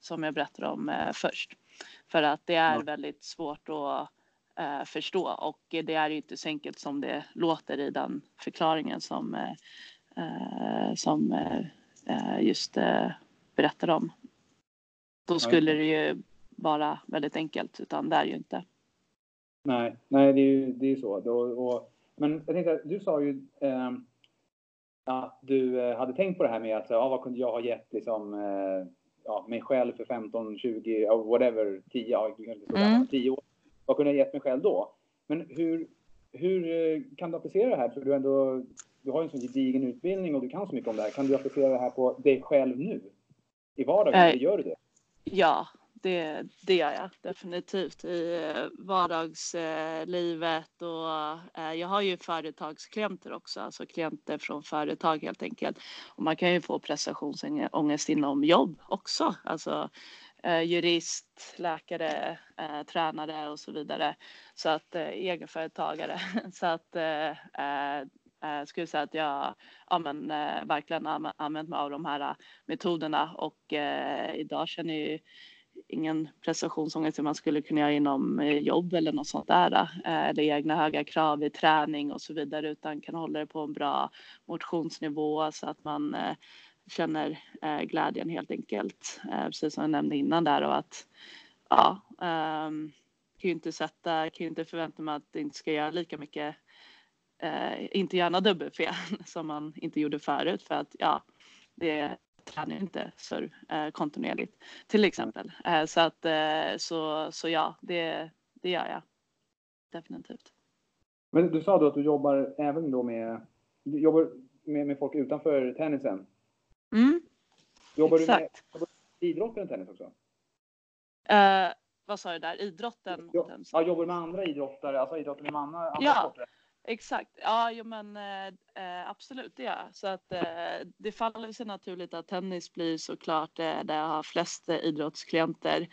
som jag berättade om först. För att det är väldigt svårt att förstå och det är inte så enkelt som det låter i den förklaringen som Eh, som eh, just eh, berättar om. Då skulle det ju vara väldigt enkelt, utan det är ju inte. Nej, nej det är ju det är så. Och, och, men jag tänkte, du sa ju eh, att du hade tänkt på det här med att ja, vad kunde jag ha gett liksom, eh, ja, mig själv för 15, 20, whatever, 10, ja, mm. 10 år. Vad kunde jag gett mig själv då? Men hur, hur kan du applicera det här? För du ändå du har en sån gedigen utbildning och du kan så mycket om det här. Kan du applicera det här på dig själv nu? I vardagen, äh, gör du det? Ja, det, det gör jag definitivt i eh, vardagslivet och eh, jag har ju företagsklienter också, alltså klienter från företag helt enkelt. Och man kan ju få prestationsångest inom jobb också, alltså eh, jurist, läkare, tränare och så vidare. Så att egenföretagare. <laughs> Så att eh, skulle säga att jag ja, men, verkligen använt mig av de här metoderna och eh, idag känner jag ju ingen prestationsångest man skulle kunna göra inom eh, jobb eller något sånt där eh, eller egna höga krav i träning och så vidare utan kan hålla det på en bra motionsnivå så att man eh, känner glädjen helt enkelt. Precis som jag nämnde innan där och att ja, ehm, kan ju inte sätta, kan ju inte förvänta mig att det inte ska göra lika mycket inte gärna dubbelfel <laughs> som man inte gjorde förut för att ja, det, tränar inte surf eh, kontinuerligt till exempel. Eh, så att eh, så, så ja, det, det gör jag definitivt. Men du sa då att du jobbar även då med, jobbar med, med folk utanför tennisen? Mm, jobbar exakt. du med idrotten än tennis också? Uh, vad sa du där? Idrotten? Ja, ja, jobbar du med andra idrottare, alltså idrotter med andra, andra ja. sporter? Exakt, ja jo, men eh, eh, absolut det gör jag. Så att eh, det faller sig naturligt att tennis blir såklart eh, där jag har flest eh, idrottsklienter.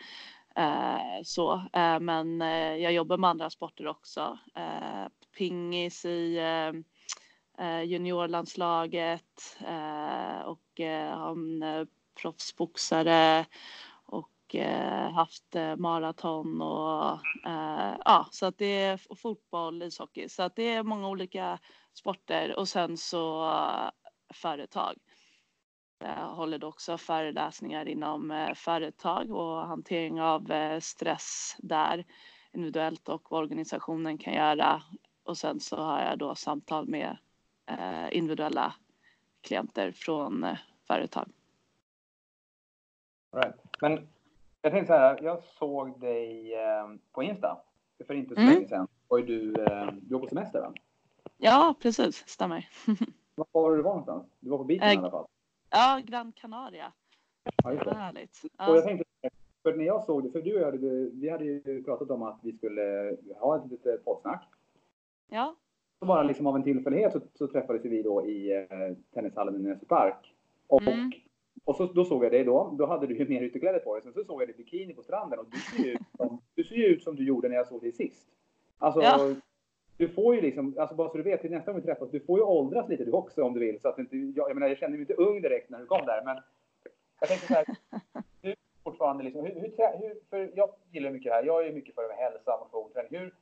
Eh, så, men jag jobbar med andra sporter också. pingis i juniorlandslaget och har en proffsboxare Eh, haft eh, maraton och eh, ja, så att det är fotboll, ishockey, så att det är många olika sporter och sen så eh, företag. Jag håller också föreläsningar inom eh, företag och hantering av stress där individuellt och vad organisationen kan göra. Och sen så har jag då samtal med individuella klienter från företag. Right. Men jag tänkte så här, jag såg dig eh, på Insta för inte så mm. länge sedan. Var du, eh, du var på semester va? Ja, precis. Stämmer. <laughs> var var du var någonstans? Du var på beachen äh, i alla fall? Ja, Gran Canaria. Ja, just det. Härligt. Ja. Och jag tänkte, för när jag såg det, för du och jag, vi hade ju pratat om att vi skulle ha ett litet poddsnack. Ja. Så bara liksom av en tillfällighet så, så träffades vi då i eh, tennishallen i Näsby Park. Och mm. Och så, då såg jag dig då. Då hade du ju mer ytterkläder på dig. Sen så såg jag dig i bikini på stranden och du ser ju ut som du, ser ut, som du gjorde när jag såg dig sist. Alltså, ja. du får ju liksom, alltså bara så du vet till nästa gång vi träffas, du får ju åldras lite du också om du vill. Så att inte, jag, jag menar, jag kände mig inte ung direkt när du kom där, men jag tänkte så här. <laughs> Du fortfarande liksom, hur, hur, hur, för jag gillar mycket det här. Jag är mycket för med hälsa, motion, träning. Hur,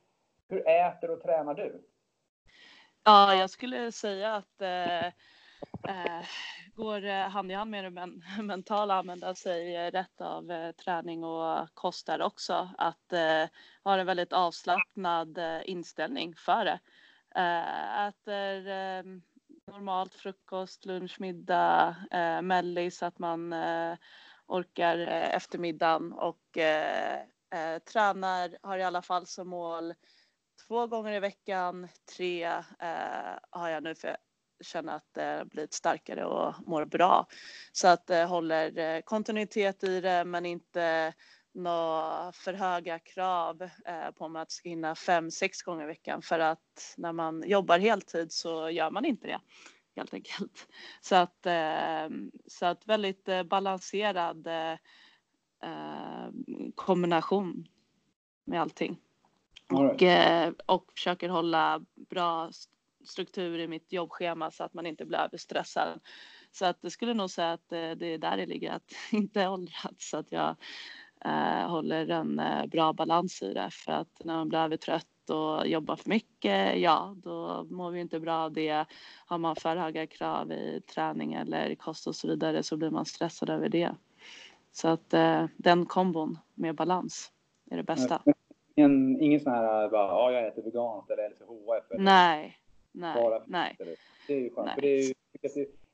hur äter och tränar du? Ja, jag skulle säga att eh, eh, går eh, hand i hand med det men, <laughs> mentala, använda sig eh, rätt av eh, träning och kost där också. Att eh, ha en väldigt avslappnad eh, inställning för det. Eh, äter eh, normalt frukost, lunch, middag, eh, mellis att man eh, orkar eh, eftermiddagen och tränar, har i alla fall som mål två gånger i veckan, tre har jag nu för känna att det blivit starkare och mår bra. Så att det håller eh, kontinuitet i det men inte några för höga krav eh, på att man ska hinna fem, sex gånger i veckan för att när man jobbar heltid så gör man inte det helt enkelt. Så att, eh, så att väldigt balanserad kombination med allting. Och, och försöker hålla bra struktur i mitt jobbschema så att man inte blir överstressad. Så att det skulle nog säga att eh, det är där det ligger, att <laughs> inte åldrats så att jag eh, håller en eh, bra balans i det. För att när man blir övertrött och jobbar för mycket, ja, då mår vi inte bra av det. Har man för höga krav i träning eller kost och så vidare så blir man stressad över det. Så att eh, den kombon med balans är det bästa. Ingen, ingen sån här, bara, ja, jag äter veganskt eller LCHF? Eller? Nej, Nej, bara nej. Det är ju skönt. För, det, är,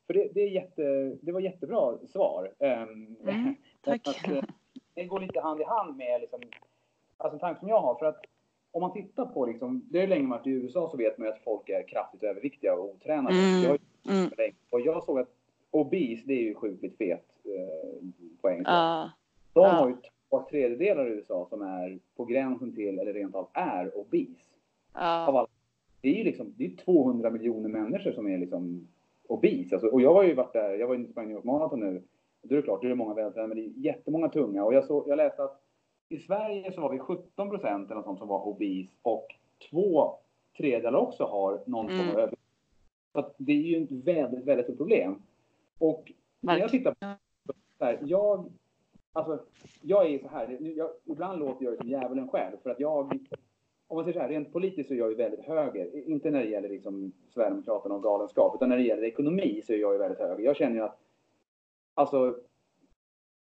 för det, det, är jätte, det var jättebra svar. Um, mm, <laughs> tack. Att, eh, det går lite hand i hand med liksom, alltså en tanke som jag har. För att om man tittar på liksom, det är länge varit i USA så vet man ju att folk är kraftigt överviktiga och otränade. Mm, jag, mm. Och jag såg att obese, det är ju sjukligt fet eh, på engelska. Uh, De uh. har ju två tredjedelar i USA som är på gränsen till, eller rent av är obese. Uh. Av alla det är ju liksom, det är 200 miljoner människor som är liksom obese. Alltså, och jag har ju varit där, jag var ju sprang New York Marathon nu. Då är det klart, då är det många vältränade, men det är jättemånga tunga. Och jag, så, jag läste att i Sverige så var vi 17 procent eller sånt som var obese och två tredjedelar också har någon form av mm. övervikt. Så att det är ju ett väldigt, väldigt stort problem. Och när jag tittar på så här, jag, alltså, jag är så här, jag, ibland låter jag som djävulen själv för att jag om man säger så här, rent politiskt så är jag ju väldigt höger. Inte när det gäller liksom Sverigedemokraterna och galenskap, utan när det gäller ekonomi så är jag ju väldigt höger. Jag känner ju att, alltså,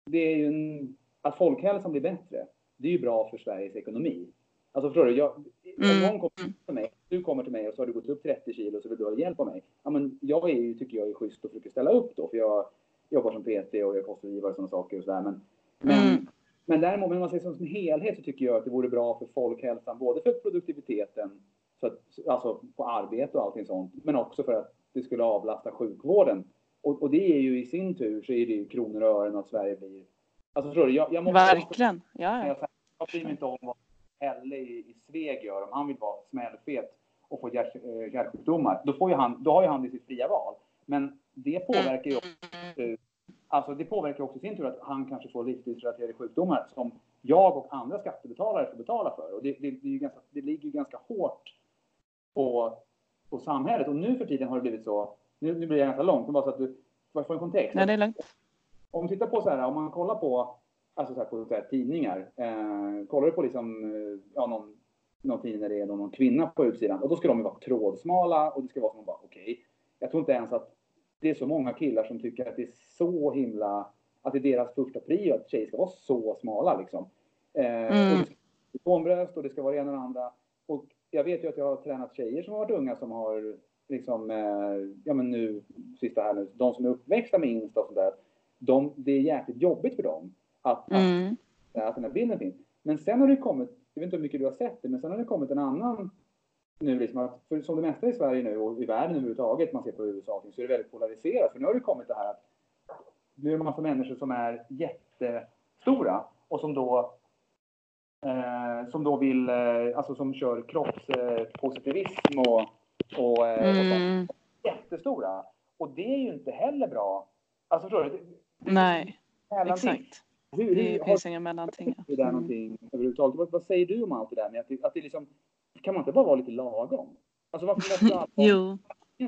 det är ju en, att folkhälsan blir bättre. Det är ju bra för Sveriges ekonomi. Alltså förstår du? Jag, om mm. någon kommer till mig, du kommer till mig och så har du gått upp 30 kilo så vill du ha hjälp av mig. Ja men jag är ju, tycker jag är schysst och försöker ställa upp då. För jag, jobbar som PT och är kostrådgivare och sådana saker och sådär. Men, men, mm. Men däremot, om man ser som, som helhet så tycker jag att det vore bra för folkhälsan, både för produktiviteten, så att, alltså på arbete och allting sånt, men också för att det skulle avlasta sjukvården. Och, och det är ju i sin tur så är det ju kronor och ören att Sverige blir... Alltså förstår du? Jag, jag måste Verkligen, ja. Jag, jag bryr mig inte om vad Helle i, i Sveg gör, om han vill vara smällfet och få hjärt, eh, hjärtsjukdomar, då, får ju han, då har ju han det sitt fria val. Men det påverkar ju också, alltså det påverkar också i sin tur att han kanske får livsstilsrelaterade sjukdomar som jag och andra skattebetalare får betala för. Och det, det, det, ganska, det ligger ju ganska hårt på, på samhället. Och nu för tiden har det blivit så, nu, nu blir det ganska långt, men bara så att du får en kontext. Nej, det är lugnt. Om man tittar på så här, om man kollar på, alltså så här, på så här, tidningar, eh, kollar du på liksom, eh, ja, någon någon tidning där det är någon kvinna på utsidan och då ska de ju vara trådsmala och det ska vara som bara okej. Okay. Jag tror inte ens att det är så många killar som tycker att det är så himla, att det är deras första prio att tjejer ska vara så smala liksom. Eh, mm. och det ska vara och det ska vara det ena och det andra. Och jag vet ju att jag har tränat tjejer som har varit unga som har liksom, eh, ja men nu, sista här nu, de som är uppväxta med Insta och sånt där. De, det är jäkligt jobbigt för dem att, mm. att, att den här bilden finns. Men sen har det kommit jag vet inte hur mycket du har sett det, men sen har det kommit en annan nu liksom att, för som det mesta i Sverige nu och i världen överhuvudtaget, man ser på USA, så är det väldigt polariserat. För nu har det kommit det här att nu är det massa människor som är jättestora och som då eh, som då vill, eh, alltså som kör kroppspositivism och, och, eh, mm. och. Jättestora. Och det är ju inte heller bra. Alltså förstår du? Nej, exakt. Hur, det finns inga mellanting. Det där mm. någonting överhuvudtaget. Vad, vad, säger du om allt det där med att det, att det liksom, kan man inte bara vara lite lagom? Alltså varför måste <laughs> alla jo.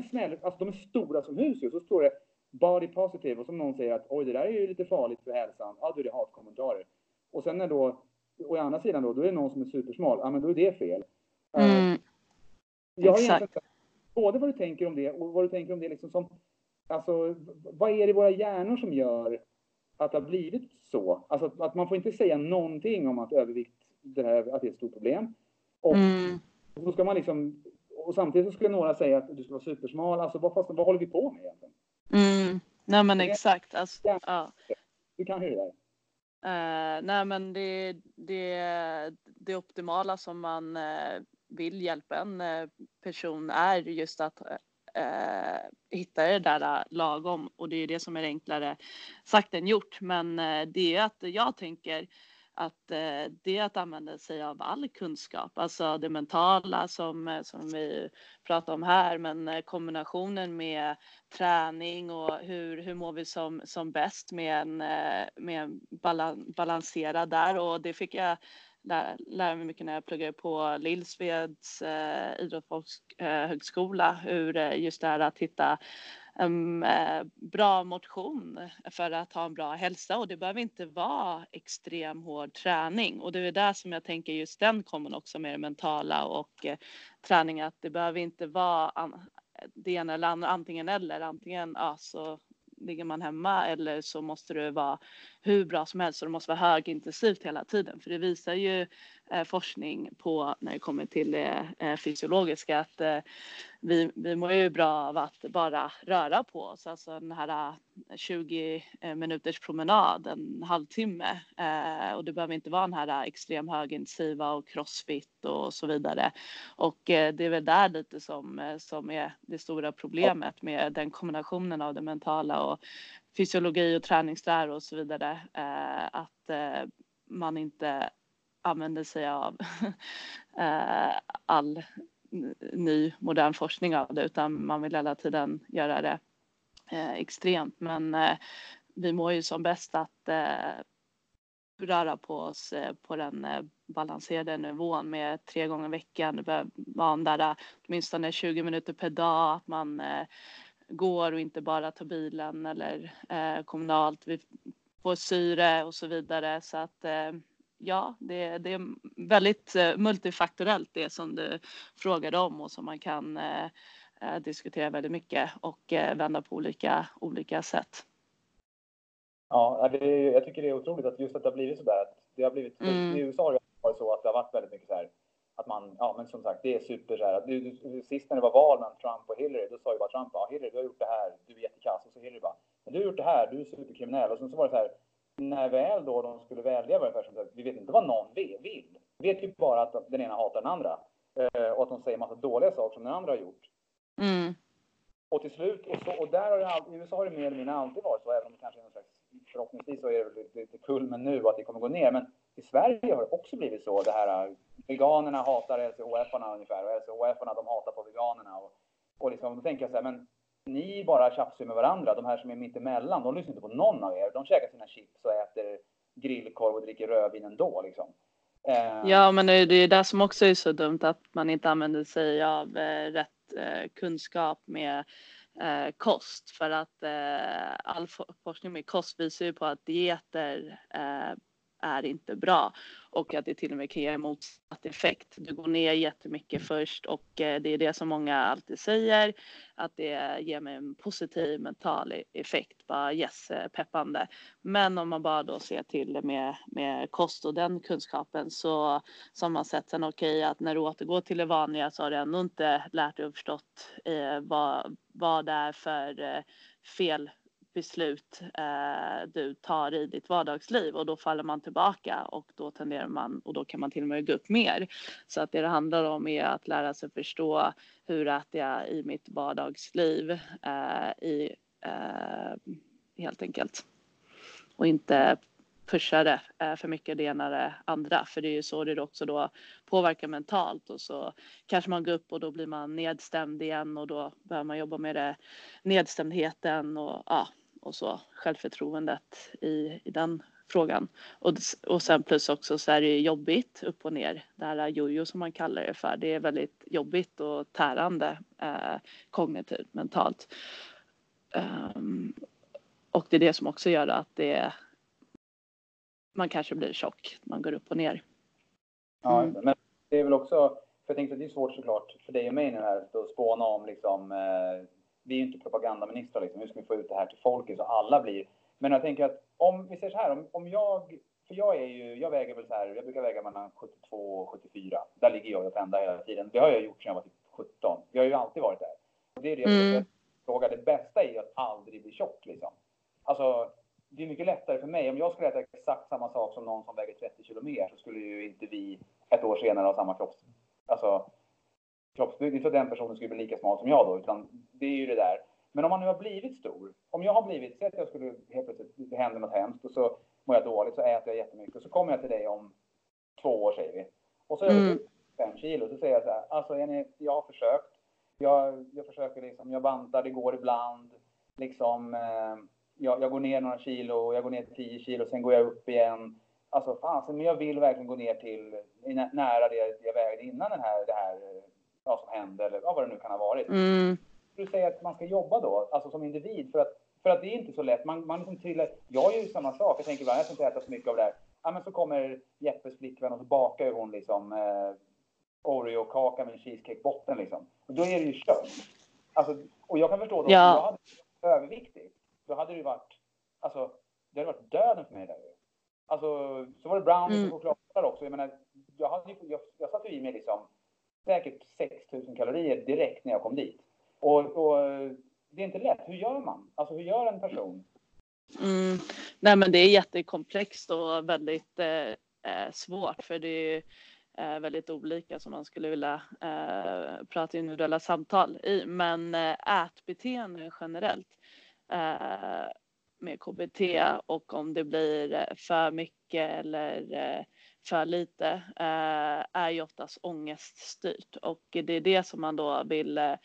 snäll, alltså de är stora som hus ju, så står det body positive och som någon säger att oj det där är ju lite farligt för hälsan, ja då är det hatkommentarer. Och sen är då, och å andra sidan då, då är det någon som är supersmal, ja men då är det fel. Mm. Jag har Exakt. både vad du tänker om det och vad du tänker om det liksom som, alltså vad är det i våra hjärnor som gör att det har blivit så. Alltså att man får inte säga någonting om att övervikt, det här, att det är ett stort problem. Och mm. så ska man liksom, och samtidigt så skulle några säga att du ska vara supersmal. Alltså vad, fast, vad håller vi på med egentligen? Mm. Nej men exakt. Alltså, ja. Du kan hur det. Uh, nej men det, det, det optimala som man uh, vill hjälpa en uh, person är just att hitta det där lagom och det är det som är enklare sagt än gjort. Men det är att jag tänker att eh, det är att använda sig av all kunskap, alltså det mentala som, eh, som vi pratar om här, men eh, kombinationen med träning och hur, hur mår vi som, som bäst med en, eh, med en balanserad där. Och det fick jag lära, lära mig mycket när jag pluggade på Lillsveds eh, idrottshögskola, eh, hur eh, just det här att hitta en bra motion för att ha en bra hälsa. Och det behöver inte vara extrem hård träning. Och det är där som jag tänker just den kommer också med det mentala och eh, träning. Att det behöver inte vara det ena eller andra, antingen eller, antingen ja, så ligger man hemma eller så måste det vara hur bra som helst och det måste vara högintensivt hela tiden. För det visar ju Eh, forskning på när det kommer till det eh, fysiologiska att eh, vi, vi mår ju bra av att bara röra på oss. Alltså den här eh, 20 eh, minuters promenad, en halvtimme. Eh, och det behöver inte vara den här extrem högintensiva och crossfit och så vidare. Och eh, det är väl där lite som, som är det stora problemet med den kombinationen av det mentala och fysiologi och träningslära och så vidare. att man inte använder sig av <laughs> eh, all ny modern forskning av det utan man vill hela tiden göra det eh, extremt. Men eh, vi mår ju som bäst att röra på oss på den balanserade nivån med tre gånger i veckan. Det behöver vara där åtminstone 20 minuter per dag, att man går och inte bara tar bilen eller kommunalt. Vi får syre och så vidare så att ja, det, det, är väldigt eh, multifaktorellt det som du frågade om och som man kan eh, eh diskutera väldigt mycket och eh, vända på olika, olika sätt. Ja, det, jag tycker det är otroligt att just att det har blivit så där. Att det har blivit, mm. I USA har det varit så att det har varit väldigt mycket så här att man, ja men som sagt, det är super så här. Att du, sist när det var val mellan Trump och Hillary, då sa ju bara Trump, ja Hillary, du har gjort det här, du är jättekass. Och så Hillary bara, du har gjort det här, du är superkriminell. Och sen så var det så här, när väl då de skulle välja det som vi vet inte vad någon vill. Vi vet ju bara att den ena hatar den andra. Eh, och att de säger massa dåliga saker som den andra har gjort. Mm. Och till slut, och, så, och där har det alltid, i USA har det mer eller mindre alltid varit så, även om det kanske är någon slags, förhoppningsvis så är det lite, lite kulmen nu att det kommer gå ner. Men i Sverige har det också blivit så. Det här, veganerna hatar LCHF-arna ungefär och LCHF-arna de hatar på veganerna. Och, och liksom, då tänker jag så här, men ni bara tjafsar med varandra. De här som är mitt emellan, de lyssnar inte på någon av er. De käkar sina chips och äter grillkorv och dricker rödvin ändå liksom. Eh. Ja, men det är ju det som också är så dumt att man inte använder sig av eh, rätt eh, kunskap med eh, kost för att eh, all forskning med kost visar ju på att dieter eh, är inte bra och att det till och med kan ge motsatt effekt. Du går ner jättemycket först och eh, det är det som många alltid säger att det ger mig en positiv mental e-, effekt, bara yes, eh, peppande. Men om man bara då ser till det med, med kost och den kunskapen så som man sett sen okej okay, att när du återgår till det vanliga så har du ändå inte lärt dig och förstått eh, vad, vad det är för eh, fel beslut eh, du tar i ditt vardagsliv och då faller man tillbaka och då tenderar man och då kan man till och med gå upp mer. Så att det det handlar om är att lära sig förstå hur äter jag i mitt vardagsliv eh, i, eh, helt enkelt. Och inte pusha det eh, för mycket det ena det andra för det är ju så det också då påverkar mentalt och så kanske man går upp och då blir man nedstämd igen och då behöver man jobba med det nedstämdheten och ja, och så självförtroendet i, i den frågan. Och, och sen plus också så är det jobbigt upp och ner. Det här jojo som man kallar det för. Det är väldigt jobbigt och tärande eh, kognitivt, mentalt. Um, och det är det som också gör att det man kanske blir tjock. Man går upp och ner. Ja, mm. men det är väl också, för jag tänkte att det är svårt såklart för dig och mig nu här att spåna om liksom eh, vi är ju inte propagandaministrar liksom. Hur ska vi få ut det här till folket så alla blir... Men jag tänker att om vi säger så här, om, om jag... För jag är ju, jag väger väl så här, jag brukar väga mellan 72 och 74. Där ligger jag och pendlar hela tiden. Det har jag gjort sedan jag var typ 17. Jag har ju alltid varit där. Och det är det jag mm. fråga. Det bästa är ju att aldrig bli tjock liksom. Alltså, det är mycket lättare för mig. Om jag skulle äta exakt samma sak som någon som väger 30 kilo mer så skulle ju inte vi ett år senare ha samma kropps... Alltså, kroppsbyggnad. så den personen skulle bli lika smal som jag då, utan det är ju det där. Men om man nu har blivit stor, om jag har blivit, säg att jag skulle helt plötsligt, det händer något hemskt och så mår jag dåligt, så äter jag jättemycket och så kommer jag till dig om två år säger vi. Och så är jag mm. fem kilo, så säger jag så här, alltså Jenny, jag har försökt. Jag, jag försöker liksom, jag bantar, det går ibland. Liksom, eh, jag, jag, går ner några kilo, jag går ner till 10 kilo, sen går jag upp igen. Alltså fan, men jag vill verkligen gå ner till nära det jag vägde innan den här, det här vad som hände eller vad det nu kan ha varit. Mm. Du säger att man ska jobba då, alltså som individ, för att, för att det är inte så lätt. Man, man liksom trillar, jag gör ju samma sak. Jag tänker, jag ska inte äta så mycket av det här. Ja, men så kommer Jeppes flickvän och så bakar ju hon liksom eh, Oreo-kaka med en cheesecake-botten liksom. Och då är det ju kört. Alltså, och jag kan förstå, då, ja. jag hade varit överviktig, då hade det varit, alltså, det hade varit döden för mig där Alltså, så var det brownies mm. och chokladbollar också. Jag menar, jag, hade, jag, jag satte i mig liksom säkert 6000 kalorier direkt när jag kom dit. Och, och, det är inte lätt. Hur gör man? Alltså hur gör en person? Mm. Nej men det är jättekomplext och väldigt eh, svårt för det är eh, väldigt olika som man skulle vilja eh, prata individuella samtal i. Men eh, ätbeteende generellt eh, med KBT och om det blir eh, för mycket eller eh, för lite eh, är ju oftast ångeststyrt. Och det är det som man då vill eh,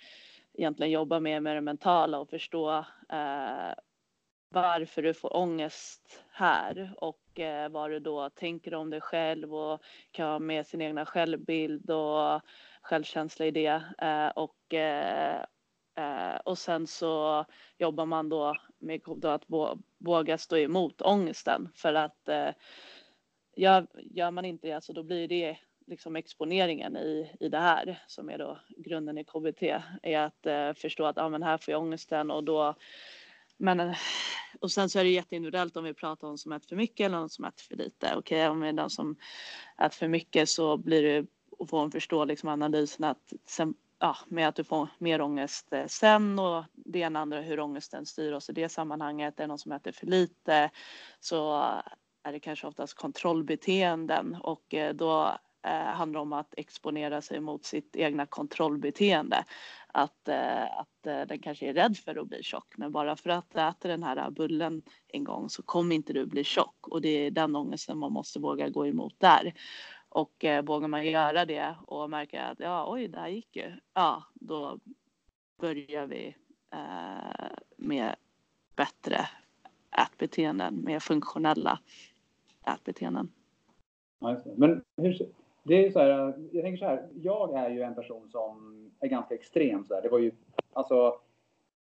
egentligen jobba med med det mentala och förstå eh, varför du får ångest här. Och eh, vad du då tänker om dig själv och kan ha med sin egna självbild och självkänsla i det. Eh, och eh, eh och sen så jobbar man då med att våga stå emot ångesten. För att eh, gör, gör man inte det, alltså då blir det liksom exponeringen i, i det här som är då grunden i KBT är att eh, förstå att ah, men här får jag ångesten och då men eh, och sen så är det jätteindividuellt om vi pratar om som äter för mycket eller om som äter för lite. Okej, okay, om det är den som äter för mycket så blir det och få en förstå liksom analysen att sen ja, med att du får mer ångest eh, sen och det ena andra hur ångesten styr oss i det sammanhanget. Är det någon som äter för lite så är det kanske oftast kontrollbeteenden och eh, då eh, handlar det om att exponera sig mot sitt egna kontrollbeteende. Att, eh, att den kanske är rädd för att bli tjock men bara för att du äter den här bullen en gång så kommer inte du bli tjock och det är den ångesten man måste våga gå emot där. Och eh, vågar man göra det och märker att ja, oj, det här gick ju. Ja, då börjar vi eh, med bättre ätbeteenden, mer funktionella ätbeteenden. Ja, Men hur, det är så här, jag tänker så här, jag är ju en person som är ganska extrem så här. Det var ju, alltså,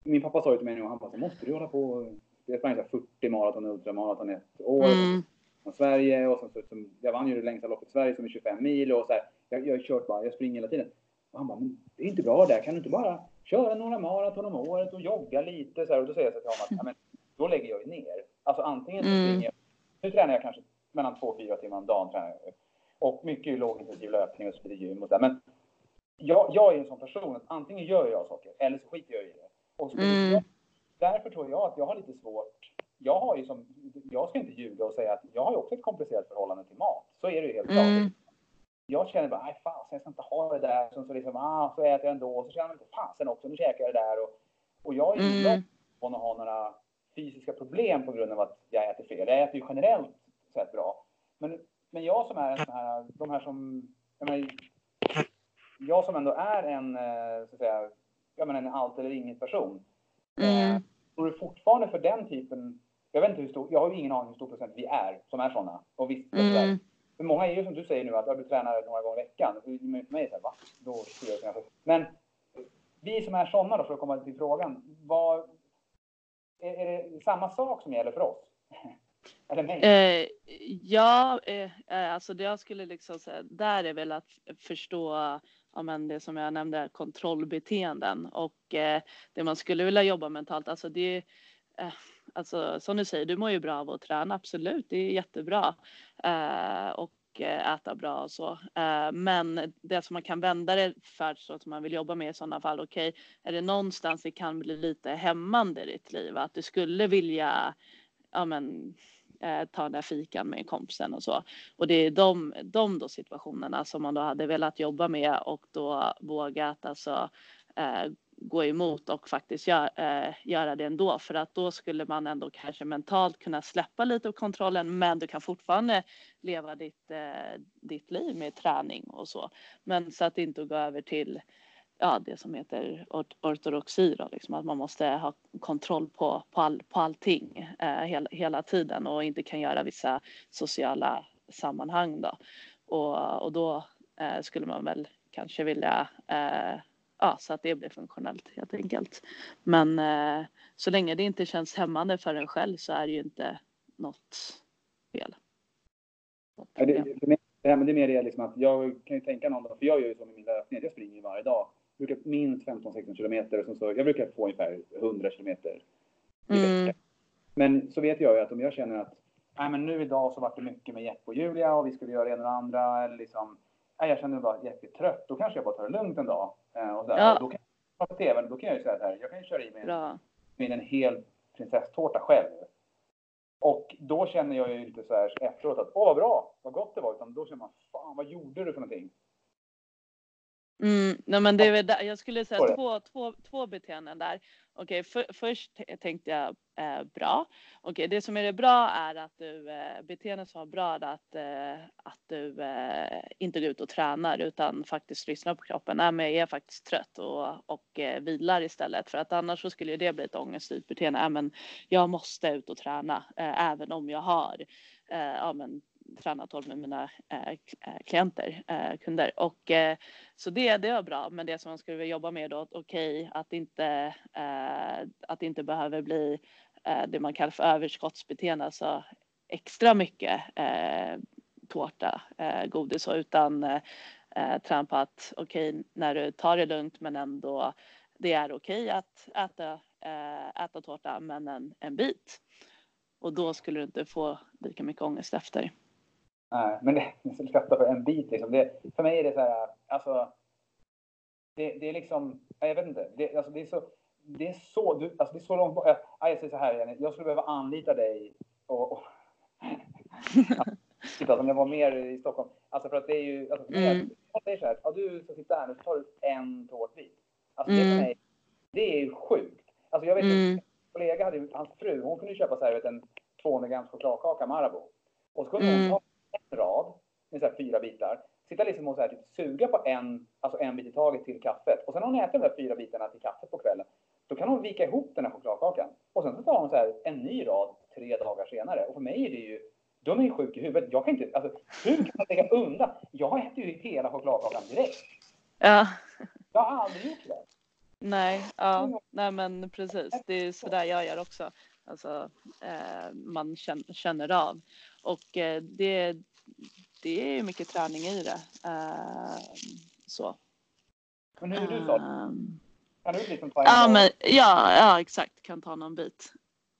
min pappa sa ju till mig nu, han bara, måste du hålla på, jag sprang 40 maraton och ultramaraton ett år. Mm från Sverige och sen så, jag vann ju det längsta loppet i Sverige som är 25 mil och så här, jag, jag har kört bara, jag springer hela tiden. Och han bara, men det är inte bra där, kan du inte bara köra några maraton om året och jogga lite så här, och då säger jag så till honom att, ja, men då lägger jag ju ner. Alltså antingen så mm. springer jag, nu tränar jag kanske mellan två och fyra timmar om dagen tränar jag. Och mycket lågintensiv löpning och så lite gym och så där. Men jag, jag är en sån person att antingen gör jag saker eller så skiter jag i det. Och så mm. därför tror jag att jag har lite svårt jag har ju som, jag ska inte ljuga och säga att jag har ju också ett komplicerat förhållande till mat. Så är det ju helt mm. klart. Jag känner bara, nej fasen jag ska inte ha det där. Så, så, liksom, ah, så äter jag ändå. Och så känner jag fasen också, nu käkar jag det där. Och, och jag är inte mm. från att ha några fysiska problem på grund av att jag äter fel. Jag äter ju generellt sett bra. Men, men jag som är en sån här, de här som, jag, menar, jag som ändå är en, eh, så att säga, jag menar, en allt eller inget person. Mm. Eh, tror du fortfarande för den typen jag vet inte hur stor, jag har ju ingen aning hur stor procent vi är som är sådana. Och visst, mm. för många är ju som du säger nu att du tränar några gånger i veckan. För mig är det så här, va? Då jag Men vi som är sådana då, för att komma till frågan. Vad, är, är det samma sak som gäller för oss? <laughs> Eller mig? Eh, ja, eh, eh, alltså det jag skulle liksom säga där är väl att förstå ja, men det som jag nämnde, kontrollbeteenden och eh, det man skulle vilja jobba mentalt. Alltså det, eh, alltså som du säger, du mår ju bra av att träna, absolut, det är jättebra. Eh, och eh, äta bra och så. Eh, men det som man kan vända det för så att man vill jobba med i sådana fall, okej, okay, är det någonstans det kan bli lite hämmande i ditt liv, att du skulle vilja, ja men, eh, ta den där fikan med kompisen och så. Och det är de, de då situationerna som man då hade velat jobba med och då vågat alltså eh, gå emot och faktiskt gör, eh, göra det ändå för att då skulle man ändå kanske mentalt kunna släppa lite av kontrollen men du kan fortfarande leva ditt, eh, ditt liv med träning och så. Men så att inte gå över till ja, det som heter ortodoxi då, liksom att man måste ha kontroll på, på, all, på allting eh, hela, hela tiden och inte kan göra vissa sociala sammanhang då. Och, och då eh, skulle man väl kanske vilja eh, ja, så att det blir funktionellt helt enkelt. Men eh, så länge det inte känns hämmande för en själv så är det ju inte något fel. Ja, det, det, det, det är mer det liksom att jag kan ju tänka någon dag, för jag gör ju så med min löpning, jag springer varje dag. Brukar minst 15-16 kilometer och så, jag brukar få ungefär 100 kilometer i mm. Men så vet jag ju att om jag känner att nej, men nu idag så var det mycket med Jeppe och Julia och vi skulle göra det ena och det andra eller liksom jag känner bara att jag är trött, då kanske jag bara tar det lugnt en dag. Eh, och, så ja. och då kan jag på tvn, då kan jag ju säga så här, jag kan ju köra i mig med en hel prinsesstårta själv. Och då känner jag ju inte så här efteråt att åh vad bra, vad gott det var, utan då känner man fan vad gjorde du för någonting? Mm, nej men det är där, jag skulle säga två, två, två beteenden där. Okej, för, först tänkte jag eh, bra. Okej, det som är det bra är att du eh, beteenden som är bra är att, eh, att du eh, inte går ut och tränar utan faktiskt lyssnar på kroppen. Nej, men jag är faktiskt trött och, och eh, vilar istället för att annars så skulle det bli ett ångeststyrt beteende. Nej, men jag måste ut och träna eh, även om jag har ja, men tränat hårt med mina äh, klienter, äh, kunder. Och, äh, så det, det var bra, men det som man skulle vilja jobba med då, okej, okay, att, inte, att det inte behöver bli det man kallar för överskottsbeteende, alltså extra mycket tårta, godis och utan eh, träna på att okej, okay, när du tar det lugnt men ändå det är okej okay att äta, äta tårta men en, en bit. Och då skulle du inte få lika mycket ångest efter. Nej, men det, <laughs> jag skrattar för en bit liksom. Det, för mig är det så här, alltså. det, det är liksom, jag vet inte, det, alltså det är så, det är så, du, alltså det är så långt bort. Jag, jag säger så här, Jenny, jag skulle behöva anlita dig och, och <laughs> typ om jag var mer i Stockholm. Alltså för att det är ju, alltså, mm. jag säger så här, ja, du ska sitta här nu så tar du en tårtbit. Alltså mm. det för mig, det är ju sjukt. Alltså jag vet mm. en kollega hade hans fru, hon kunde köpa så här, vet, en 200 grams chokladkaka Marabou. Och så kunde mm. hon ta rad med så här fyra bitar, sitta liksom och så här, typ, suga på en, alltså en bit i taget till kaffet. Och sen när hon äter de där fyra bitarna till kaffet på kvällen, då kan hon vika ihop den här chokladkakan. Och sen så tar hon så här en ny rad tre dagar senare. Och för mig är det ju, de är ju sjuk i huvudet. Jag kan inte, alltså hur kan man lägga undan? Jag äter ju hela chokladkakan direkt. Ja. Jag har aldrig gjort det. Nej, ja, nej men precis. Det är sådär jag gör också. Alltså, eh, man känner, känner av. Och eh, det, det är mycket träning i det. Uh, så. Men hur är du så? Um, kan du liksom ta en ja, men, ja, ja, exakt. Kan ta någon bit.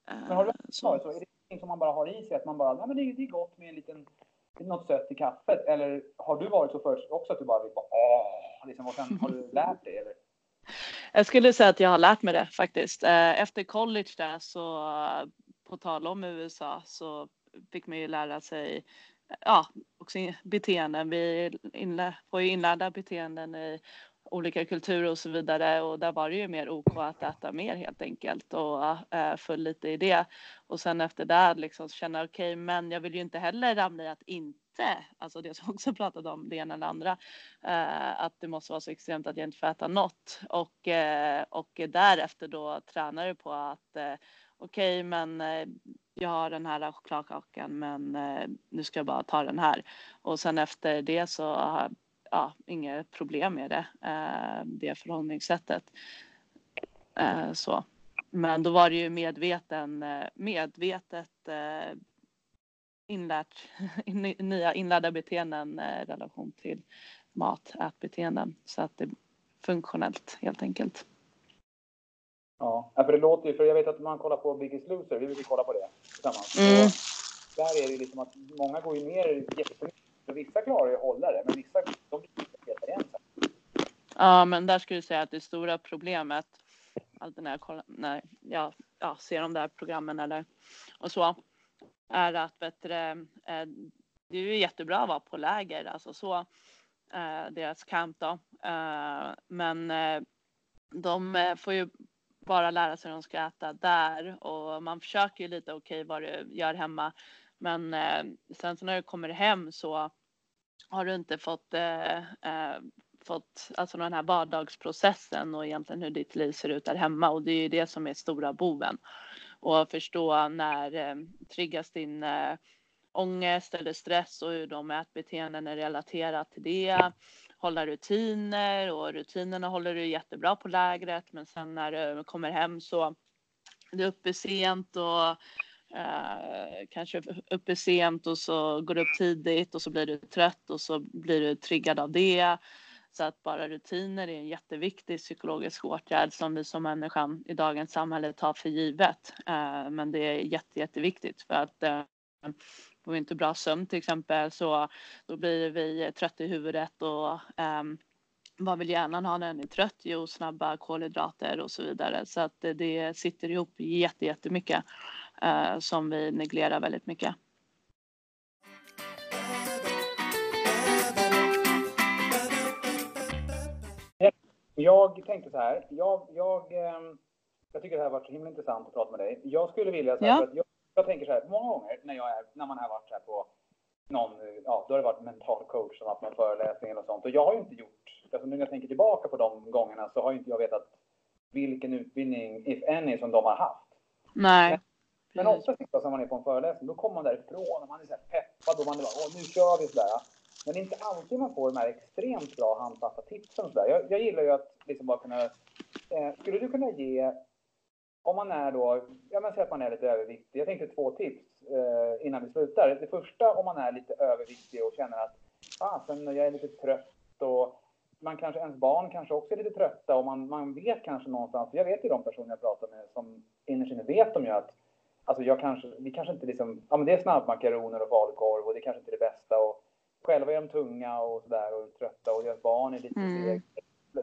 Men har du så. så? Är det någonting som man bara har i sig? Att man bara, nej men det, det är gott med en liten, något sött i kaffet. Eller har du varit så först också att du bara vill bara, åh, liksom, och sen har du <laughs> lärt dig? Eller? Jag skulle säga att jag har lärt mig det faktiskt. Eh, efter college där så, på tal om USA, så fick man ju lära sig ja, också beteenden. Vi inlä, får ju inlärda beteenden i olika kulturer och så vidare och där var det ju mer OK att äta mer helt enkelt och eh, äh, föll lite i det. Och sen efter det liksom känna okej, okay, men jag vill ju inte heller ramla i att inte, alltså det som <laughs> också pratade om det ena eller andra, äh, att det måste vara så extremt att jag inte får äta något och, äh, och därefter då tränar du på att okej, okay, men jag har den här chokladkakan men eh, nu ska jag bara ta den här. Och sen efter det så har jag ja, inga problem med det, eh, det förhållningssättet. Eh, så. Men då var det ju medveten, eh, medvetet eh, inlärt, <laughs> nya inlärda beteenden eh, i relation till mat, ätbeteenden. Så att det är funktionellt helt enkelt. Ja, för det låter ju, för jag vet att man kollar på Biggest Loser, vi brukar kolla på det tillsammans. Mm. där är det liksom att många går ju ner jättemycket. Vissa klarar ju att hålla det, men vissa de blir vegetarianska. Ja, men där skulle jag säga att det stora problemet, alltid när jag, kollar, när jag ja, ser de där programmen eller och så, är att bättre, eh, det är ju jättebra att vara på läger, alltså så, eh, deras camp då. Eh, men de får ju bara lära sig hur de ska äta där och man försöker ju lite okej okay, vad du gör hemma. Men eh, sen så när du kommer hem så har du inte fått, eh, eh, fått alltså den här vardagsprocessen och egentligen hur ditt liv ser ut där hemma och det är ju det som är stora boven. Och förstå när eh, triggas din eh, ångest eller stress och hur de ätbeteenden är relaterat till det hålla rutiner och rutinerna håller du jättebra på lägret men sen när du kommer hem så är du uppe sent och eh, kanske uppe sent och så går du upp tidigt och så blir du trött och så blir du triggad av det. Så att bara rutiner är en jätteviktig psykologisk åtgärd som vi som människan i dagens samhälle tar för givet. Eh, men det är jätte, jätteviktigt för att eh, får vi inte bra sömn till exempel så då blir vi trötta i huvudet och um, vad vill hjärnan ha när den är trött? Jo, snabba kolhydrater och så vidare. Så att det, sitter ihop jätte, jättemycket uh, som vi neglerar väldigt mycket. Jag tänkte så här. Jag, jag, ehm, jag tycker det här har varit så himla intressant att prata med dig. Jag skulle vilja säga ja. att jag, jag tänker så här, många gånger när, jag är, när man har varit här på någon, ja, då har det varit mental coach som haft någon föreläsning eller sånt. Och jag har ju inte gjort, alltså nu när jag tänker tillbaka på de gångerna så har ju inte jag vetat vilken utbildning, if any, som de har haft. Nej. Men, men ofta när man är på en föreläsning, då kommer man därifrån och man är så här peppad och man är bara, åh nu kör vi sådär. Men det är inte alltid man får de här extremt bra handfasta tipsen. Så där. Jag, jag gillar ju att liksom bara kunna... Eh, skulle du kunna ge om man är då, ja men säg att man är lite överviktig. Jag tänkte två tips eh, innan vi slutar. Det första om man är lite överviktig och känner att fasen, jag är lite trött och man kanske, ens barn kanske också är lite trötta och man, man vet kanske någonstans, jag vet ju de personer jag pratar med som innerst inne vet de ju att alltså jag kanske, vi kanske inte liksom, ja men det är snabbmakaroner och falukorv och det kanske inte är det bästa och själva är de tunga och sådär och trötta och deras barn är lite mm.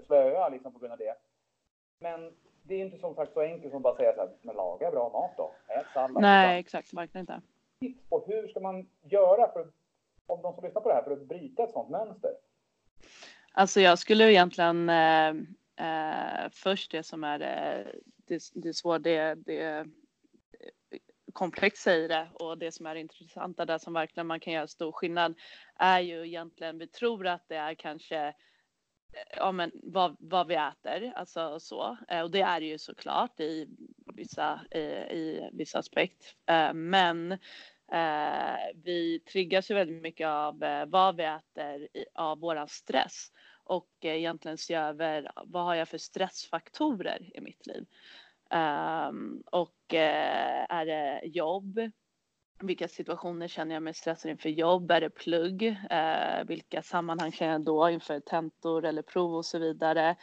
slöa liksom på grund av det. Men det är inte som sagt så enkelt som att bara säga så här, men laga bra mat då. Ät sallad. Nej, exakt. Verkligen inte. Tips på hur ska man göra för, om de som lyssnar på det här, för att bryta ett sånt mönster? Alltså jag skulle egentligen eh, eh, först det som är eh, det, det svåra, det, det komplexa i det och det som är intressanta där som verkligen man kan göra stor skillnad är ju egentligen vi tror att det är kanske Eh, ja, men vad, vad vi äter, alltså så. Eh, och det är det ju såklart i vissa, i, i vissa aspekt. Eh, men eh, vi triggas ju väldigt mycket av eh, vad vi äter av våran stress och eh, egentligen se över vad har jag för stressfaktorer i mitt liv. Um, och uh, är det jobb? Vilka situationer känner jag mig stressad inför jobb? Är det plugg? Eh, vilka sammanhang känner jag då inför tentor eller prov och så vidare?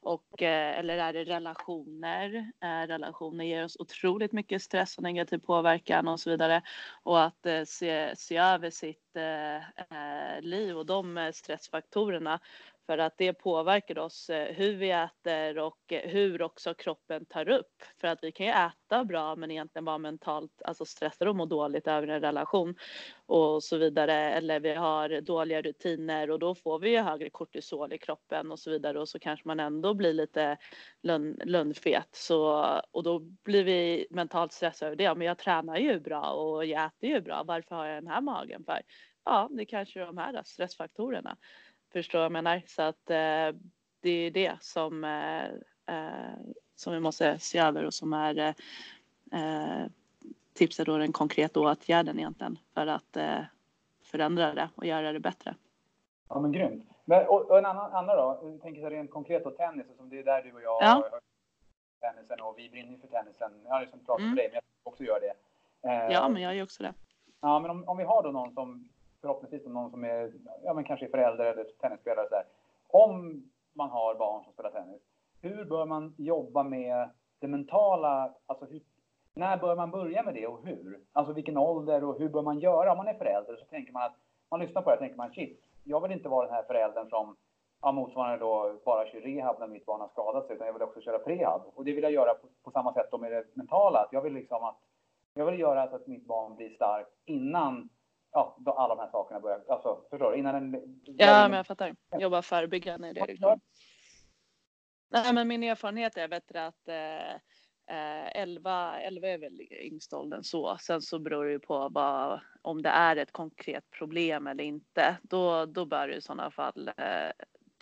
Och, eh, eller är det relationer? Eh, relationer ger oss otroligt mycket stress och negativ påverkan och så vidare. Och att eh, se, se över sitt eh, liv och de stressfaktorerna för att det påverkar oss eh, hur vi äter och eh, hur också kroppen tar upp. För att vi kan ju äta bra men egentligen vara mentalt alltså stressade och må dåligt över en relation och så vidare. Eller vi har dåliga rutiner och då får vi ju högre kortisol i kroppen och så vidare och så kanske man ändå blir lite lönnfet. Så, och då blir vi mentalt stressade över det. Ja, men jag tränar ju bra och jag äter ju bra. Varför har jag den här magen för? Ja, det kanske är de här stressfaktorerna. Förstår vad jag menar? Så att eh, det är det som, eh, eh, som vi måste se över och som är eh, tipset då den konkreta åtgärden egentligen för att eh, förändra det och göra det bättre. Ja men grymt. Men, och, och en annan, annan då, jag tänker så rent konkret på tennis, som det är där du och jag ja. har tennisen och vi brinner för tennisen. Jag har liksom pratat mm. med dig, men jag också gör det. Eh, ja, men jag gör också det. Ja, men om, om vi har då någon som förhoppningsvis någon som är, ja men kanske är förälder eller tennisspelare så där. Om man har barn som spelar tennis, hur bör man jobba med det mentala, alltså hur, när bör man börja med det och hur? Alltså vilken ålder och hur bör man göra? Om man är förälder så tänker man att, man lyssnar på det och tänker man shit, jag vill inte vara den här föräldern som ja, motsvarande då bara kör rehab när mitt barn har skadat sig, utan jag vill också köra prehab. Och det vill jag göra på, på samma sätt då med det mentala, att jag vill liksom att jag vill göra så att mitt barn blir starkt innan ja, då alla de här sakerna börjar, alltså förstår du? Innan en, ja, men jag fattar. Jobba förebyggande är det liksom. Nej, men min erfarenhet är bättre att eh, 11, 11 är väl yngst åldern så. Sen så beror det ju på vad, om det är ett konkret problem eller inte. Då, då bör det i sådana fall eh,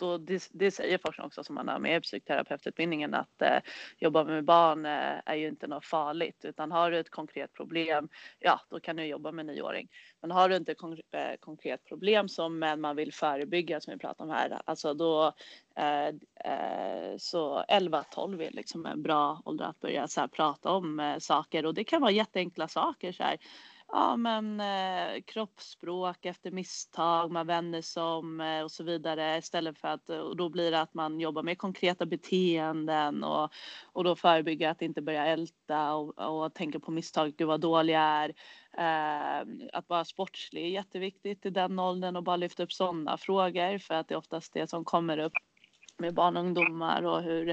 och det, det säger forskning också som man har med i psykoterapeututbildningen att eh, jobba med barn eh, är ju inte något farligt. Utan har du ett konkret problem, ja då kan du jobba med nioåring. Men har du inte ett konk eh, konkret problem som eh, man vill förebygga som vi pratar om här, alltså då eh, eh, så 11-12 är liksom en bra ålder att börja så här, prata om saker. Och det kan vara jätteenkla saker så här ja, men, eh, kroppsspråk efter misstag, man vänder sig om eh, och så vidare istället för att och då blir det att man jobbar med konkreta beteenden och, och då förebygga att inte börja älta och, och tänka på misstag, gud vad dålig jag är. Eh, att vara sportslig är jätteviktigt i den åldern och bara lyfta upp sådana frågor för att det är oftast det som kommer upp med barn och ungdomar och hur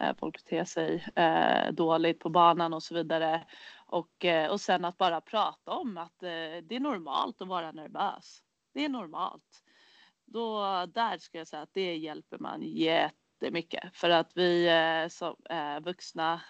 eh, folk beter sig eh, dåligt på banan och så vidare. Och, eh, och sen att bara prata om att eh, det är normalt att vara nervös. Det är normalt. Då, där skulle jag säga att det hjälper man jättemycket. För att vi eh, som vuxna,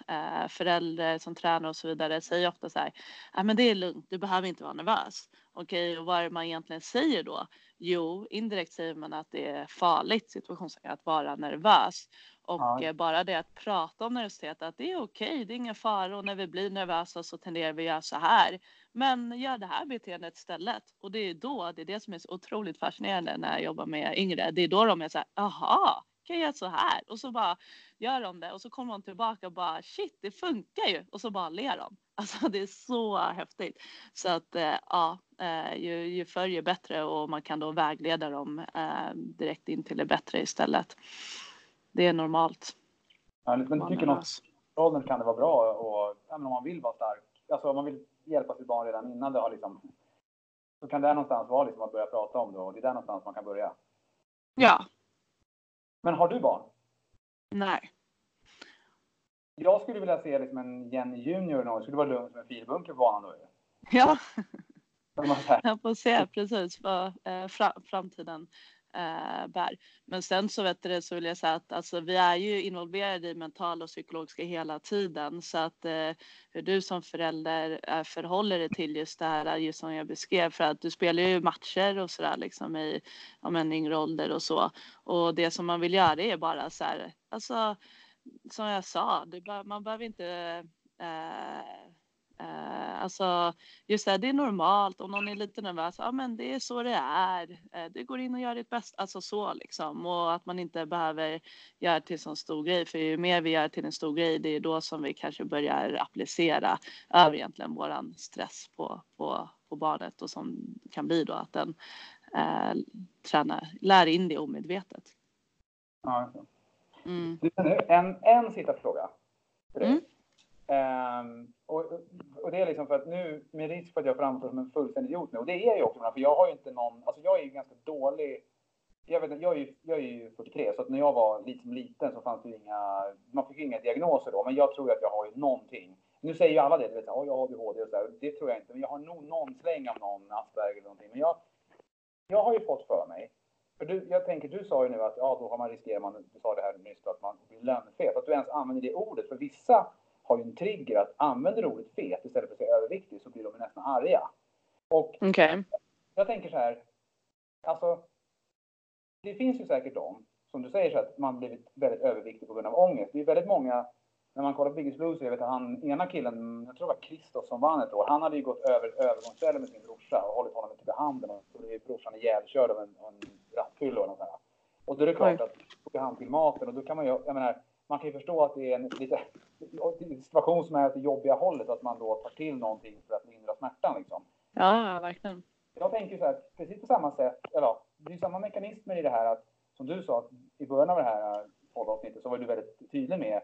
föräldrar som tränar och så vidare säger ofta så här, Nej, men det är lugnt, du behöver inte vara nervös. Okej, och vad är det man egentligen säger då? Jo, indirekt säger man att det är farligt situationstecken att vara nervös. Och ja. Eh, bara det att prata om nervositet, att det är okej, det är ingen fara och när vi blir nervösa så tenderar vi att göra så här. Men gör det här beteendet istället. Och det är då, det är det som är så otroligt fascinerande när jag jobbar med yngre. Det är då de är så här, aha, kan jag göra så här? Och så bara gör de det och så kommer de tillbaka och bara shit, det funkar ju. Och så bara ler de. <laughs> Alltså det är så häftigt. Så att eh, ja, eh, ju, ju förr ju bättre och man kan då vägleda dem direkt in till det bättre istället det är normalt. Ja, men du tycker något åldern kan det vara bra och ja, om man vill vara stark, alltså om man vill hjälpa sitt barn redan innan det har liksom, så kan det någonstans vara liksom att börja prata om det och det är där någonstans man kan börja. Ja. Men har du barn? Nej. Jag skulle vilja se liksom en Jenny Junior någon. Skulle vara lugnt som en filbunker på banan då. Ja. Jag får se precis vad eh, fra, framtiden eh, bär. Men sen så vet du, så vill jag säga att alltså, vi är ju involverade i mentala och psykologiska hela tiden. Så att eh, hur du som förälder eh, förhåller dig till just det här just som jag beskrev. För att du spelar ju matcher och sådär liksom i ja, men, yngre ålder och så. Och det som man vill göra är bara så här alltså som jag sa, det, bör- man behöver inte eh, eh, alltså just det, här, det är normalt om någon är lite nervös, ja men det är så det är. Eh, Det går in och gör ditt bästa, alltså så liksom. Och att man inte behöver göra till så stor grej, för ju mer vi gör till en stor grej, det är då som vi kanske börjar applicera över egentligen våran stress på, på, på barnet och som kan bli då att den eh, tränar, lär in det omedvetet. Ja. Mm. Du, en, en sista fråga. Mm. Um, och, och det är liksom för att nu, med risk för att jag framstår som en fullständig idiot nu, och det är jag ju också, för jag har ju inte någon, alltså jag är ju ganska dålig, jag vet inte, jag är ju, jag är ju 43, så att när jag var liksom liten så fanns det ju inga, man fick ju inga diagnoser då, men jag tror att jag har ju någonting. Nu säger ju alla det, du vet, jag har ADHD och sådär, det tror jag inte, men jag har nog någon släng av någon Asperger eller någonting, men jag, jag har ju fått för mig, för du, jag tänker, du sa ju nu att ja, då har man riskerar man, du sa det här nyss, att man blir lönnfet. Att du ens använder det ordet, för vissa har ju en trigger att använder du ordet fet istället för att säga överviktig så blir de nästan arga. Och Okej. jag tänker så här, alltså, det finns ju säkert de, som du säger så att man blivit väldigt överviktig på grund av ångest. Det är väldigt många, när man kollar på Biggest Blues, jag vet att han, ena killen, jag tror det var Christos som vann ett år, han hade ju gått över övergångsstället med sin brorsa och hållit honom i handen och så blev brorsan ihjälkörd av en, en rattfylla och något där. Och då är det klart Oj. att då åker han till maten och då kan man ju, jag menar, man kan ju förstå att det är en lite situation som är åt det jobbiga hållet, att man då tar till någonting för att lindra smärtan liksom. Ja, verkligen. Jag tänker så här, precis på samma sätt, eller ja, det är samma mekanismer i det här att, som du sa, att i början av det här poddavsnittet så var du väldigt tydlig med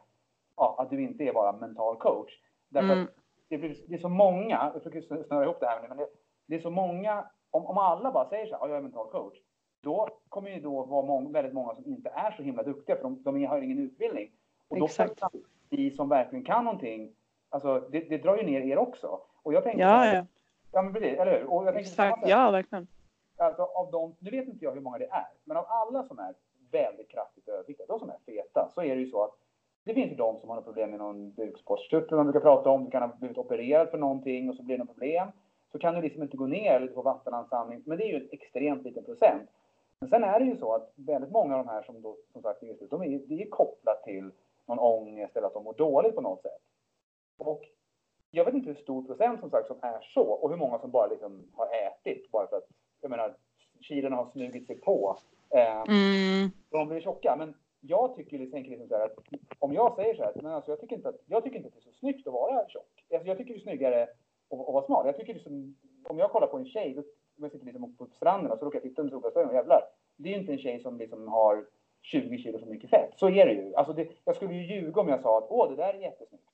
ja, att du inte är bara mental coach. Därför Mm. det, blir, det är så många, jag försöker snöra ihop det här nu, men det, det är så många, om, om alla bara säger så här, ja, jag är mental coach, då kommer ju då vara mång, väldigt många som inte är så himla duktiga, för de, de har ingen utbildning. Och då Exakt. vi som verkligen kan någonting, alltså det, det drar ju ner er också. Och jag tänker Ja, ja. ja men precis, eller hur? Och jag tänker Exakt. Ja, verkligen. alltså av de, nu vet inte jag hur många det är, men av alla som är väldigt kraftigt överviktiga, de som är feta, så är det ju så att det finns ju de som har problem med någon bukspottkörtel man brukar prata om, du kan ha blivit opererad för någonting och så blir det något problem. Så kan du liksom inte gå ner eller få vattenansamling, men det är ju en extremt liten procent. Men sen är det ju så att väldigt många av de här som då, som sagt, just de är, det är kopplat till någon ångest eller att de mår dåligt på något sätt. Och jag vet inte hur stor procent som sagt som är så och hur många som bara liksom har ätit bara för att, jag menar, kilorna har smugit sig på. Eh, Mm. de blir tjocka. Men jag tycker, tänker liksom så här att om jag säger så här, men alltså jag tycker inte att, jag tycker inte att det är så snyggt att vara tjock. Alltså jag tycker det är snyggare att, att vara smal. Jag tycker liksom, om jag kollar på en tjej, då, om jag sitter liksom på stranden och så råkar jag titta under solglasögonen och jävlar. Det är ju inte en tjej som liksom har 20 kilo för mycket fett. Så är det ju. Alltså det, jag skulle ju ljuga om jag sa att åh, det där är jättesnyggt.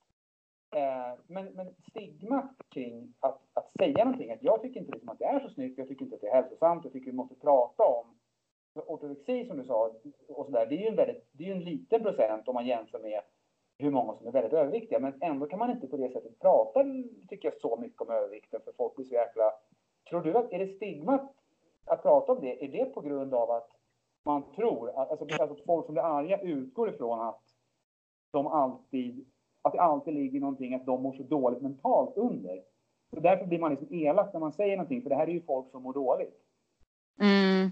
Eh, men, men stigmat kring att, att säga någonting, att jag tycker inte liksom att det är så snyggt, jag tycker inte att det är hälsosamt, jag tycker vi måste prata om ortodoxi som du sa, och så där, det är ju en, väldigt, det är ju en liten procent om man jämför med hur många som är väldigt överviktiga. Men ändå kan man inte på det sättet prata, tycker jag, så mycket om övervikten för folk blir så jäkla... Tror du att, är det stigmat att prata om det, är det på grund av att man tror, att, alltså, alltså folk som blir arga utgår ifrån att de alltid, att det alltid ligger någonting att de mår så dåligt mentalt under. Så därför blir man liksom elak när man säger någonting, för det här är ju folk som mår dåligt. Mm.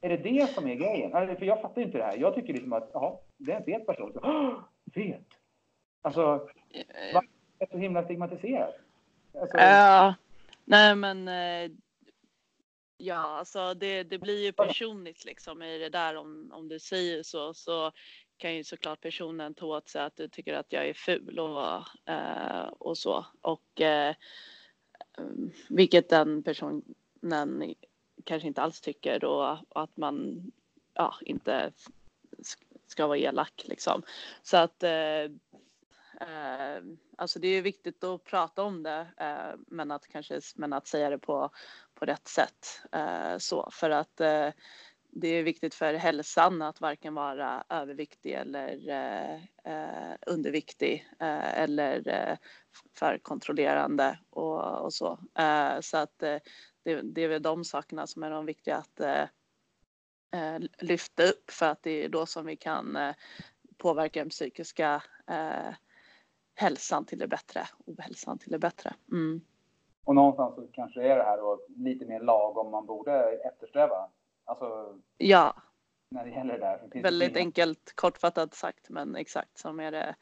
Är det det som är grejen? Eller, För jag fattar inte det här. Jag tycker liksom att, ja, det är en fet person. Så, <gasps> "Åh, fet! Alltså, va? är så himla stigmatiserat. Alltså, Ja, nej men eh, ja, alltså det, det blir ju personligt liksom i det där om, om du säger så så kan ju såklart personen ta åt sig att du tycker att jag är ful och, eh, och så och eh, mm, vilket den personen kanske inte alls tycker och, och att man ja, inte ska vara elak liksom. Så att Eh, Ehm, alltså det är viktigt att prata om det, eh, men att kanske men att säga det på, på rätt sätt. Eh, så för att eh, det är viktigt för hälsan att varken vara överviktig eller eh, eh underviktig eh, eller eh, för kontrollerande och, och så. Eh, så att eh, det, det, är väl de sakerna som är de viktiga att eh, lyfta upp för att det är då som vi kan påverka den psykiska hälsan till det bättre, ohälsan till det bättre. Mm. Och någonstans så kanske är det här då lite mer lagom man borde eftersträva. Alltså, ja. När det gäller det där. Väldigt enkelt kortfattat sagt, men exakt som är det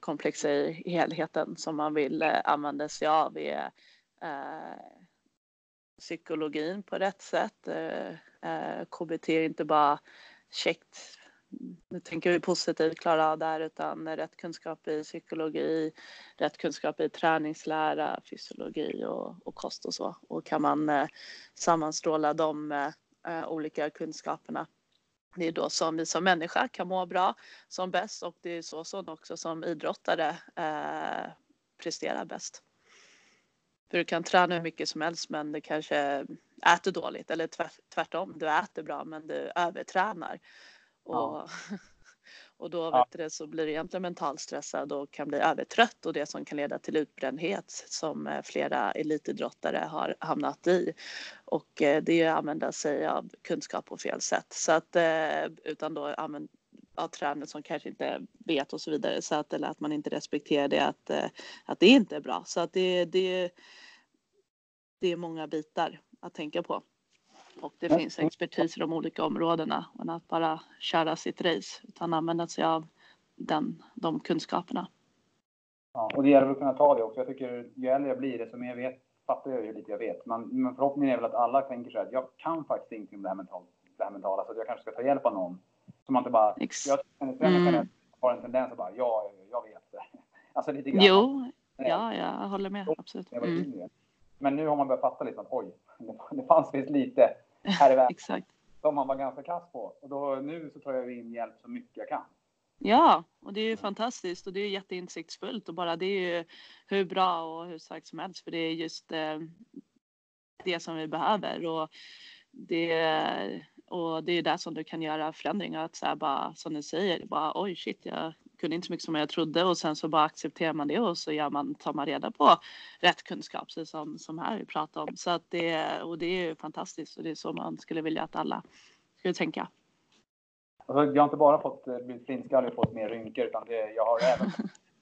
komplexa i helheten som man vill eh, använda sig av är eh, psykologin på rätt sätt. Eh, eh KBT är inte bara käckt nu tänker vi positivt klara av det här utan rätt kunskap i psykologi, rätt kunskap i träningslära, fysiologi och, och kost och så. Och kan man eh, sammanstråla de eh, olika kunskaperna det är då som vi som människa kan må bra som bäst och det är så som också som idrottare eh, presterar bäst. För du kan träna hur mycket som helst men du kanske äter dåligt eller tvärtom, du äter bra men du övertränar. Och, ja. och <laughs> då vet ja. det, så blir du egentligen mentalt stressad och kan bli övertrött och det som kan leda till utbrändhet som eh, flera elitidrottare har hamnat i. Och eh, det är att använda sig av kunskap på fel sätt. Så att, eh, utan då använda av tränare som kanske inte vet och så vidare. Så att, eller att man inte respekterar det, att, att det inte är bra. Så att det, det, det är många bitar att tänka på. Och det finns expertis i de olika områdena. Men att bara köra sitt race utan använda sig av den, de kunskaperna. Ja, och det gäller att kunna ta det också. Jag tycker ju äldre jag blir, desto mer vet, fattar jag ju lite jag vet. Men, men förhoppningen är väl att alla tänker så här att jag kan faktiskt ingenting om det här, mental, det här mentala, så att jag kanske ska ta hjälp av någon. Så man inte bara... Ex jag mm. har en tendens att bara, ja, jag vet det. <laughs> Alltså lite grann. Jo, ja, jag håller med. Absolut. Mm. Men nu har man börjat fatta lite att oj, <laughs> det fanns visst lite <laughs> här i världen. Exakt. Som man var ganska kass på. Och då, nu så tar jag in hjälp så mycket jag kan. Ja, och det är ju fantastiskt och det är jätteinsiktsfullt och bara det är ju hur bra och hur starkt som helst för det är just eh, det som vi behöver och det, och det är där som du kan göra förändringar att så bara som du säger bara oj shit jag kunde inte så mycket som jag trodde och sen så bara accepterar man det och så gör man, tar man reda på rätt kunskap, precis som, som här vi pratar om. Så att det, och det är fantastiskt och det är så man skulle vilja att alla skulle tänka. Alltså, jag har inte bara fått eh, blivit flintskallig och fått mer rynkor utan det, jag har även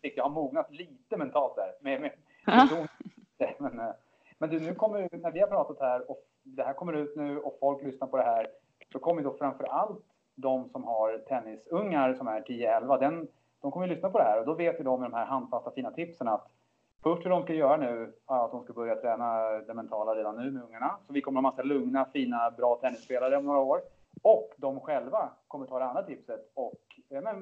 <laughs> jag har mognat lite mentalt där. Med, med, med men, eh, men du, nu kommer när vi har pratat här och det här kommer ut nu och folk lyssnar på det här så kommer då framför allt de som har tennisungar som är 10-11, den de kommer ju lyssna på det här och då vet ju de med de här handfasta fina tipsen att först hur de ska göra nu är att de ska börja träna det mentala redan nu med ungarna. Så vi kommer ha massa lugna, fina, bra tennisspelare om några år. Och de själva kommer ta det andra tipset och ja, men,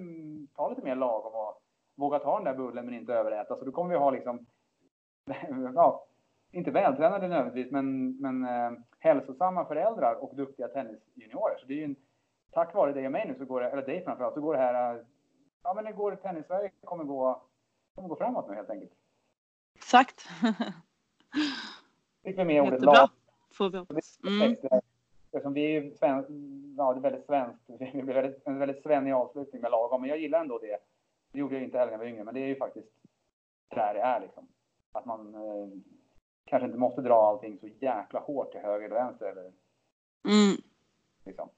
ta lite mer lagom och våga ta den där bullen men inte överäta. Så då kommer vi ha liksom, <laughs> ja, inte vältränade nödvändigtvis, men, men eh, hälsosamma föräldrar och duktiga tennisjuniorer. Så det är ju en, tack vare dig och mig nu, så går det, eller dig framförallt, så går det här ja, men det går tennis-Sverige kommer gå, kommer gå framåt nu helt enkelt. Exakt. Fick vi med ordet lag. Får vi. Mm. Eftersom vi är sven, ja, det är väldigt svenskt. <laughs> Det blir väldigt, en väldigt svennig avslutning med lagom. Men jag gillar ändå det. Det gjorde jag inte heller när jag var yngre, men det är ju faktiskt där det är liksom. Att man eh, kanske inte måste dra allting så jäkla hårt till höger eller vänster. Eller, mm. liksom.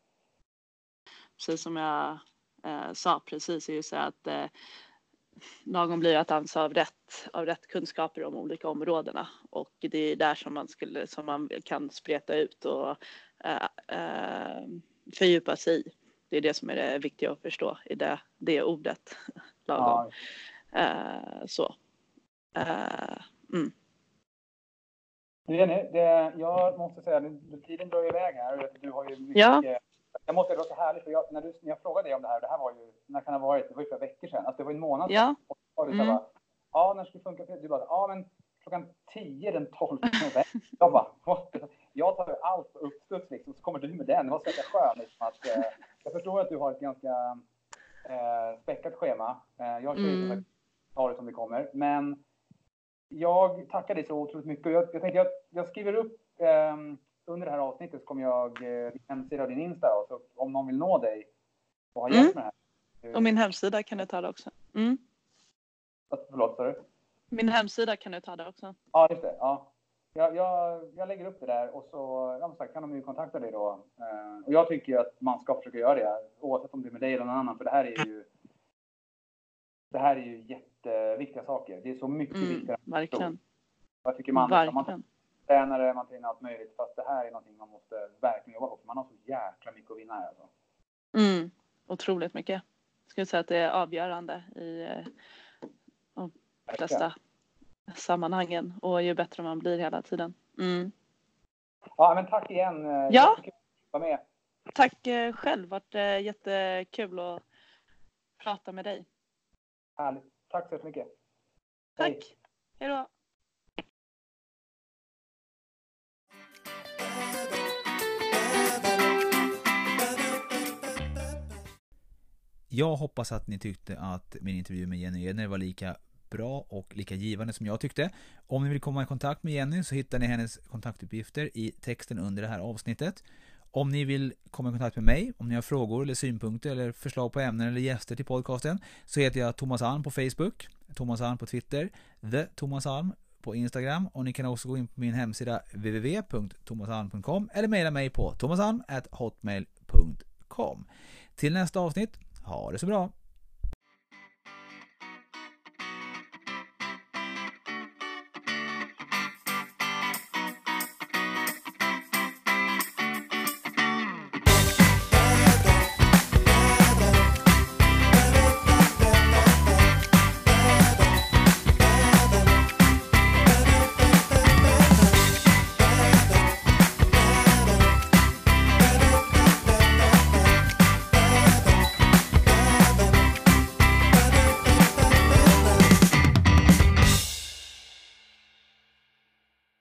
Precis som jag eh, sa precis är ju så att eh, lagom blir att dansa av rätt, av rätt kunskaper om olika områdena och det är där som man, skulle, som man kan spreta ut och eh, eh, fördjupa sig i. Det är det som är det viktiga att förstå i det, det ordet, <laughs> lagom. Eh, så. Eh, mm. Jenny, det, jag måste säga, tiden drar iväg här. Du har ju mycket ja jag måste, det var så härligt, för jag, när, du, när jag frågade dig om det här, det här var ju, när kan det ha varit? Det var ju flera veckor sedan, alltså det var en månad sedan. Ja. Och du mm. bara, ja, när ska det funka? Du bara, ja men klockan 10 den 12 november. jag bara, What? jag tar ju allt på uppstuds liksom, så kommer du med den. Var så jäkla skönt. Liksom, att, eh, jag förstår att du har ett ganska eh, späckat schema. Eh, jag kör mm. ta det som det kommer, men jag tackar dig så otroligt mycket. Jag, jag tänkte, jag, jag skriver upp eh, under det här avsnittet så kommer jag eh, din hemsida och din Insta. Och så om någon vill nå dig och ha hjälp med det här. Och min hemsida kan du ta det också. Mm. Förlåt, sa du? Min hemsida kan du ta det också. Ja, just det. Ja. Jag, jag, jag lägger upp det där och så ja, sagt, kan de ju kontakta dig då. Eh, och jag tycker att man ska försöka göra det, oavsett om det är med dig eller någon annan, för det här är ju det här är ju jätteviktiga saker. Det är så mycket Mm, viktigare. verkligen. Jag tycker man, Verkligen. man tränare, man tränar allt möjligt, fast det här är någonting man måste verkligen jobba på, för man har så jäkla mycket att vinna här alltså. Mm, otroligt mycket. Jag skulle säga att det är avgörande i eh, de flesta sammanhangen och ju bättre man blir hela tiden. Mm. Ja, men tack igen. Ja. Jättekul att vara med. Tack eh, själv, vart eh, jättekul att prata med dig. Härligt. Tack så mycket. Tack. Hej då. Jag hoppas att ni tyckte att min intervju med Jenny Edner var lika bra och lika givande som jag tyckte. Om ni vill komma i kontakt med Jenny så hittar ni hennes kontaktuppgifter i texten under det här avsnittet. Om ni vill komma i kontakt med mig, om ni har frågor eller synpunkter eller förslag på ämnen eller gäster till podcasten så heter jag Thomas Alm på Facebook, Thomas Alm på Twitter, The Thomas Alm på Instagram och ni kan också gå in på min hemsida www.thomasalm.com eller mejla mig på thomasalm.hotmail.com Till nästa avsnitt, ha det så bra!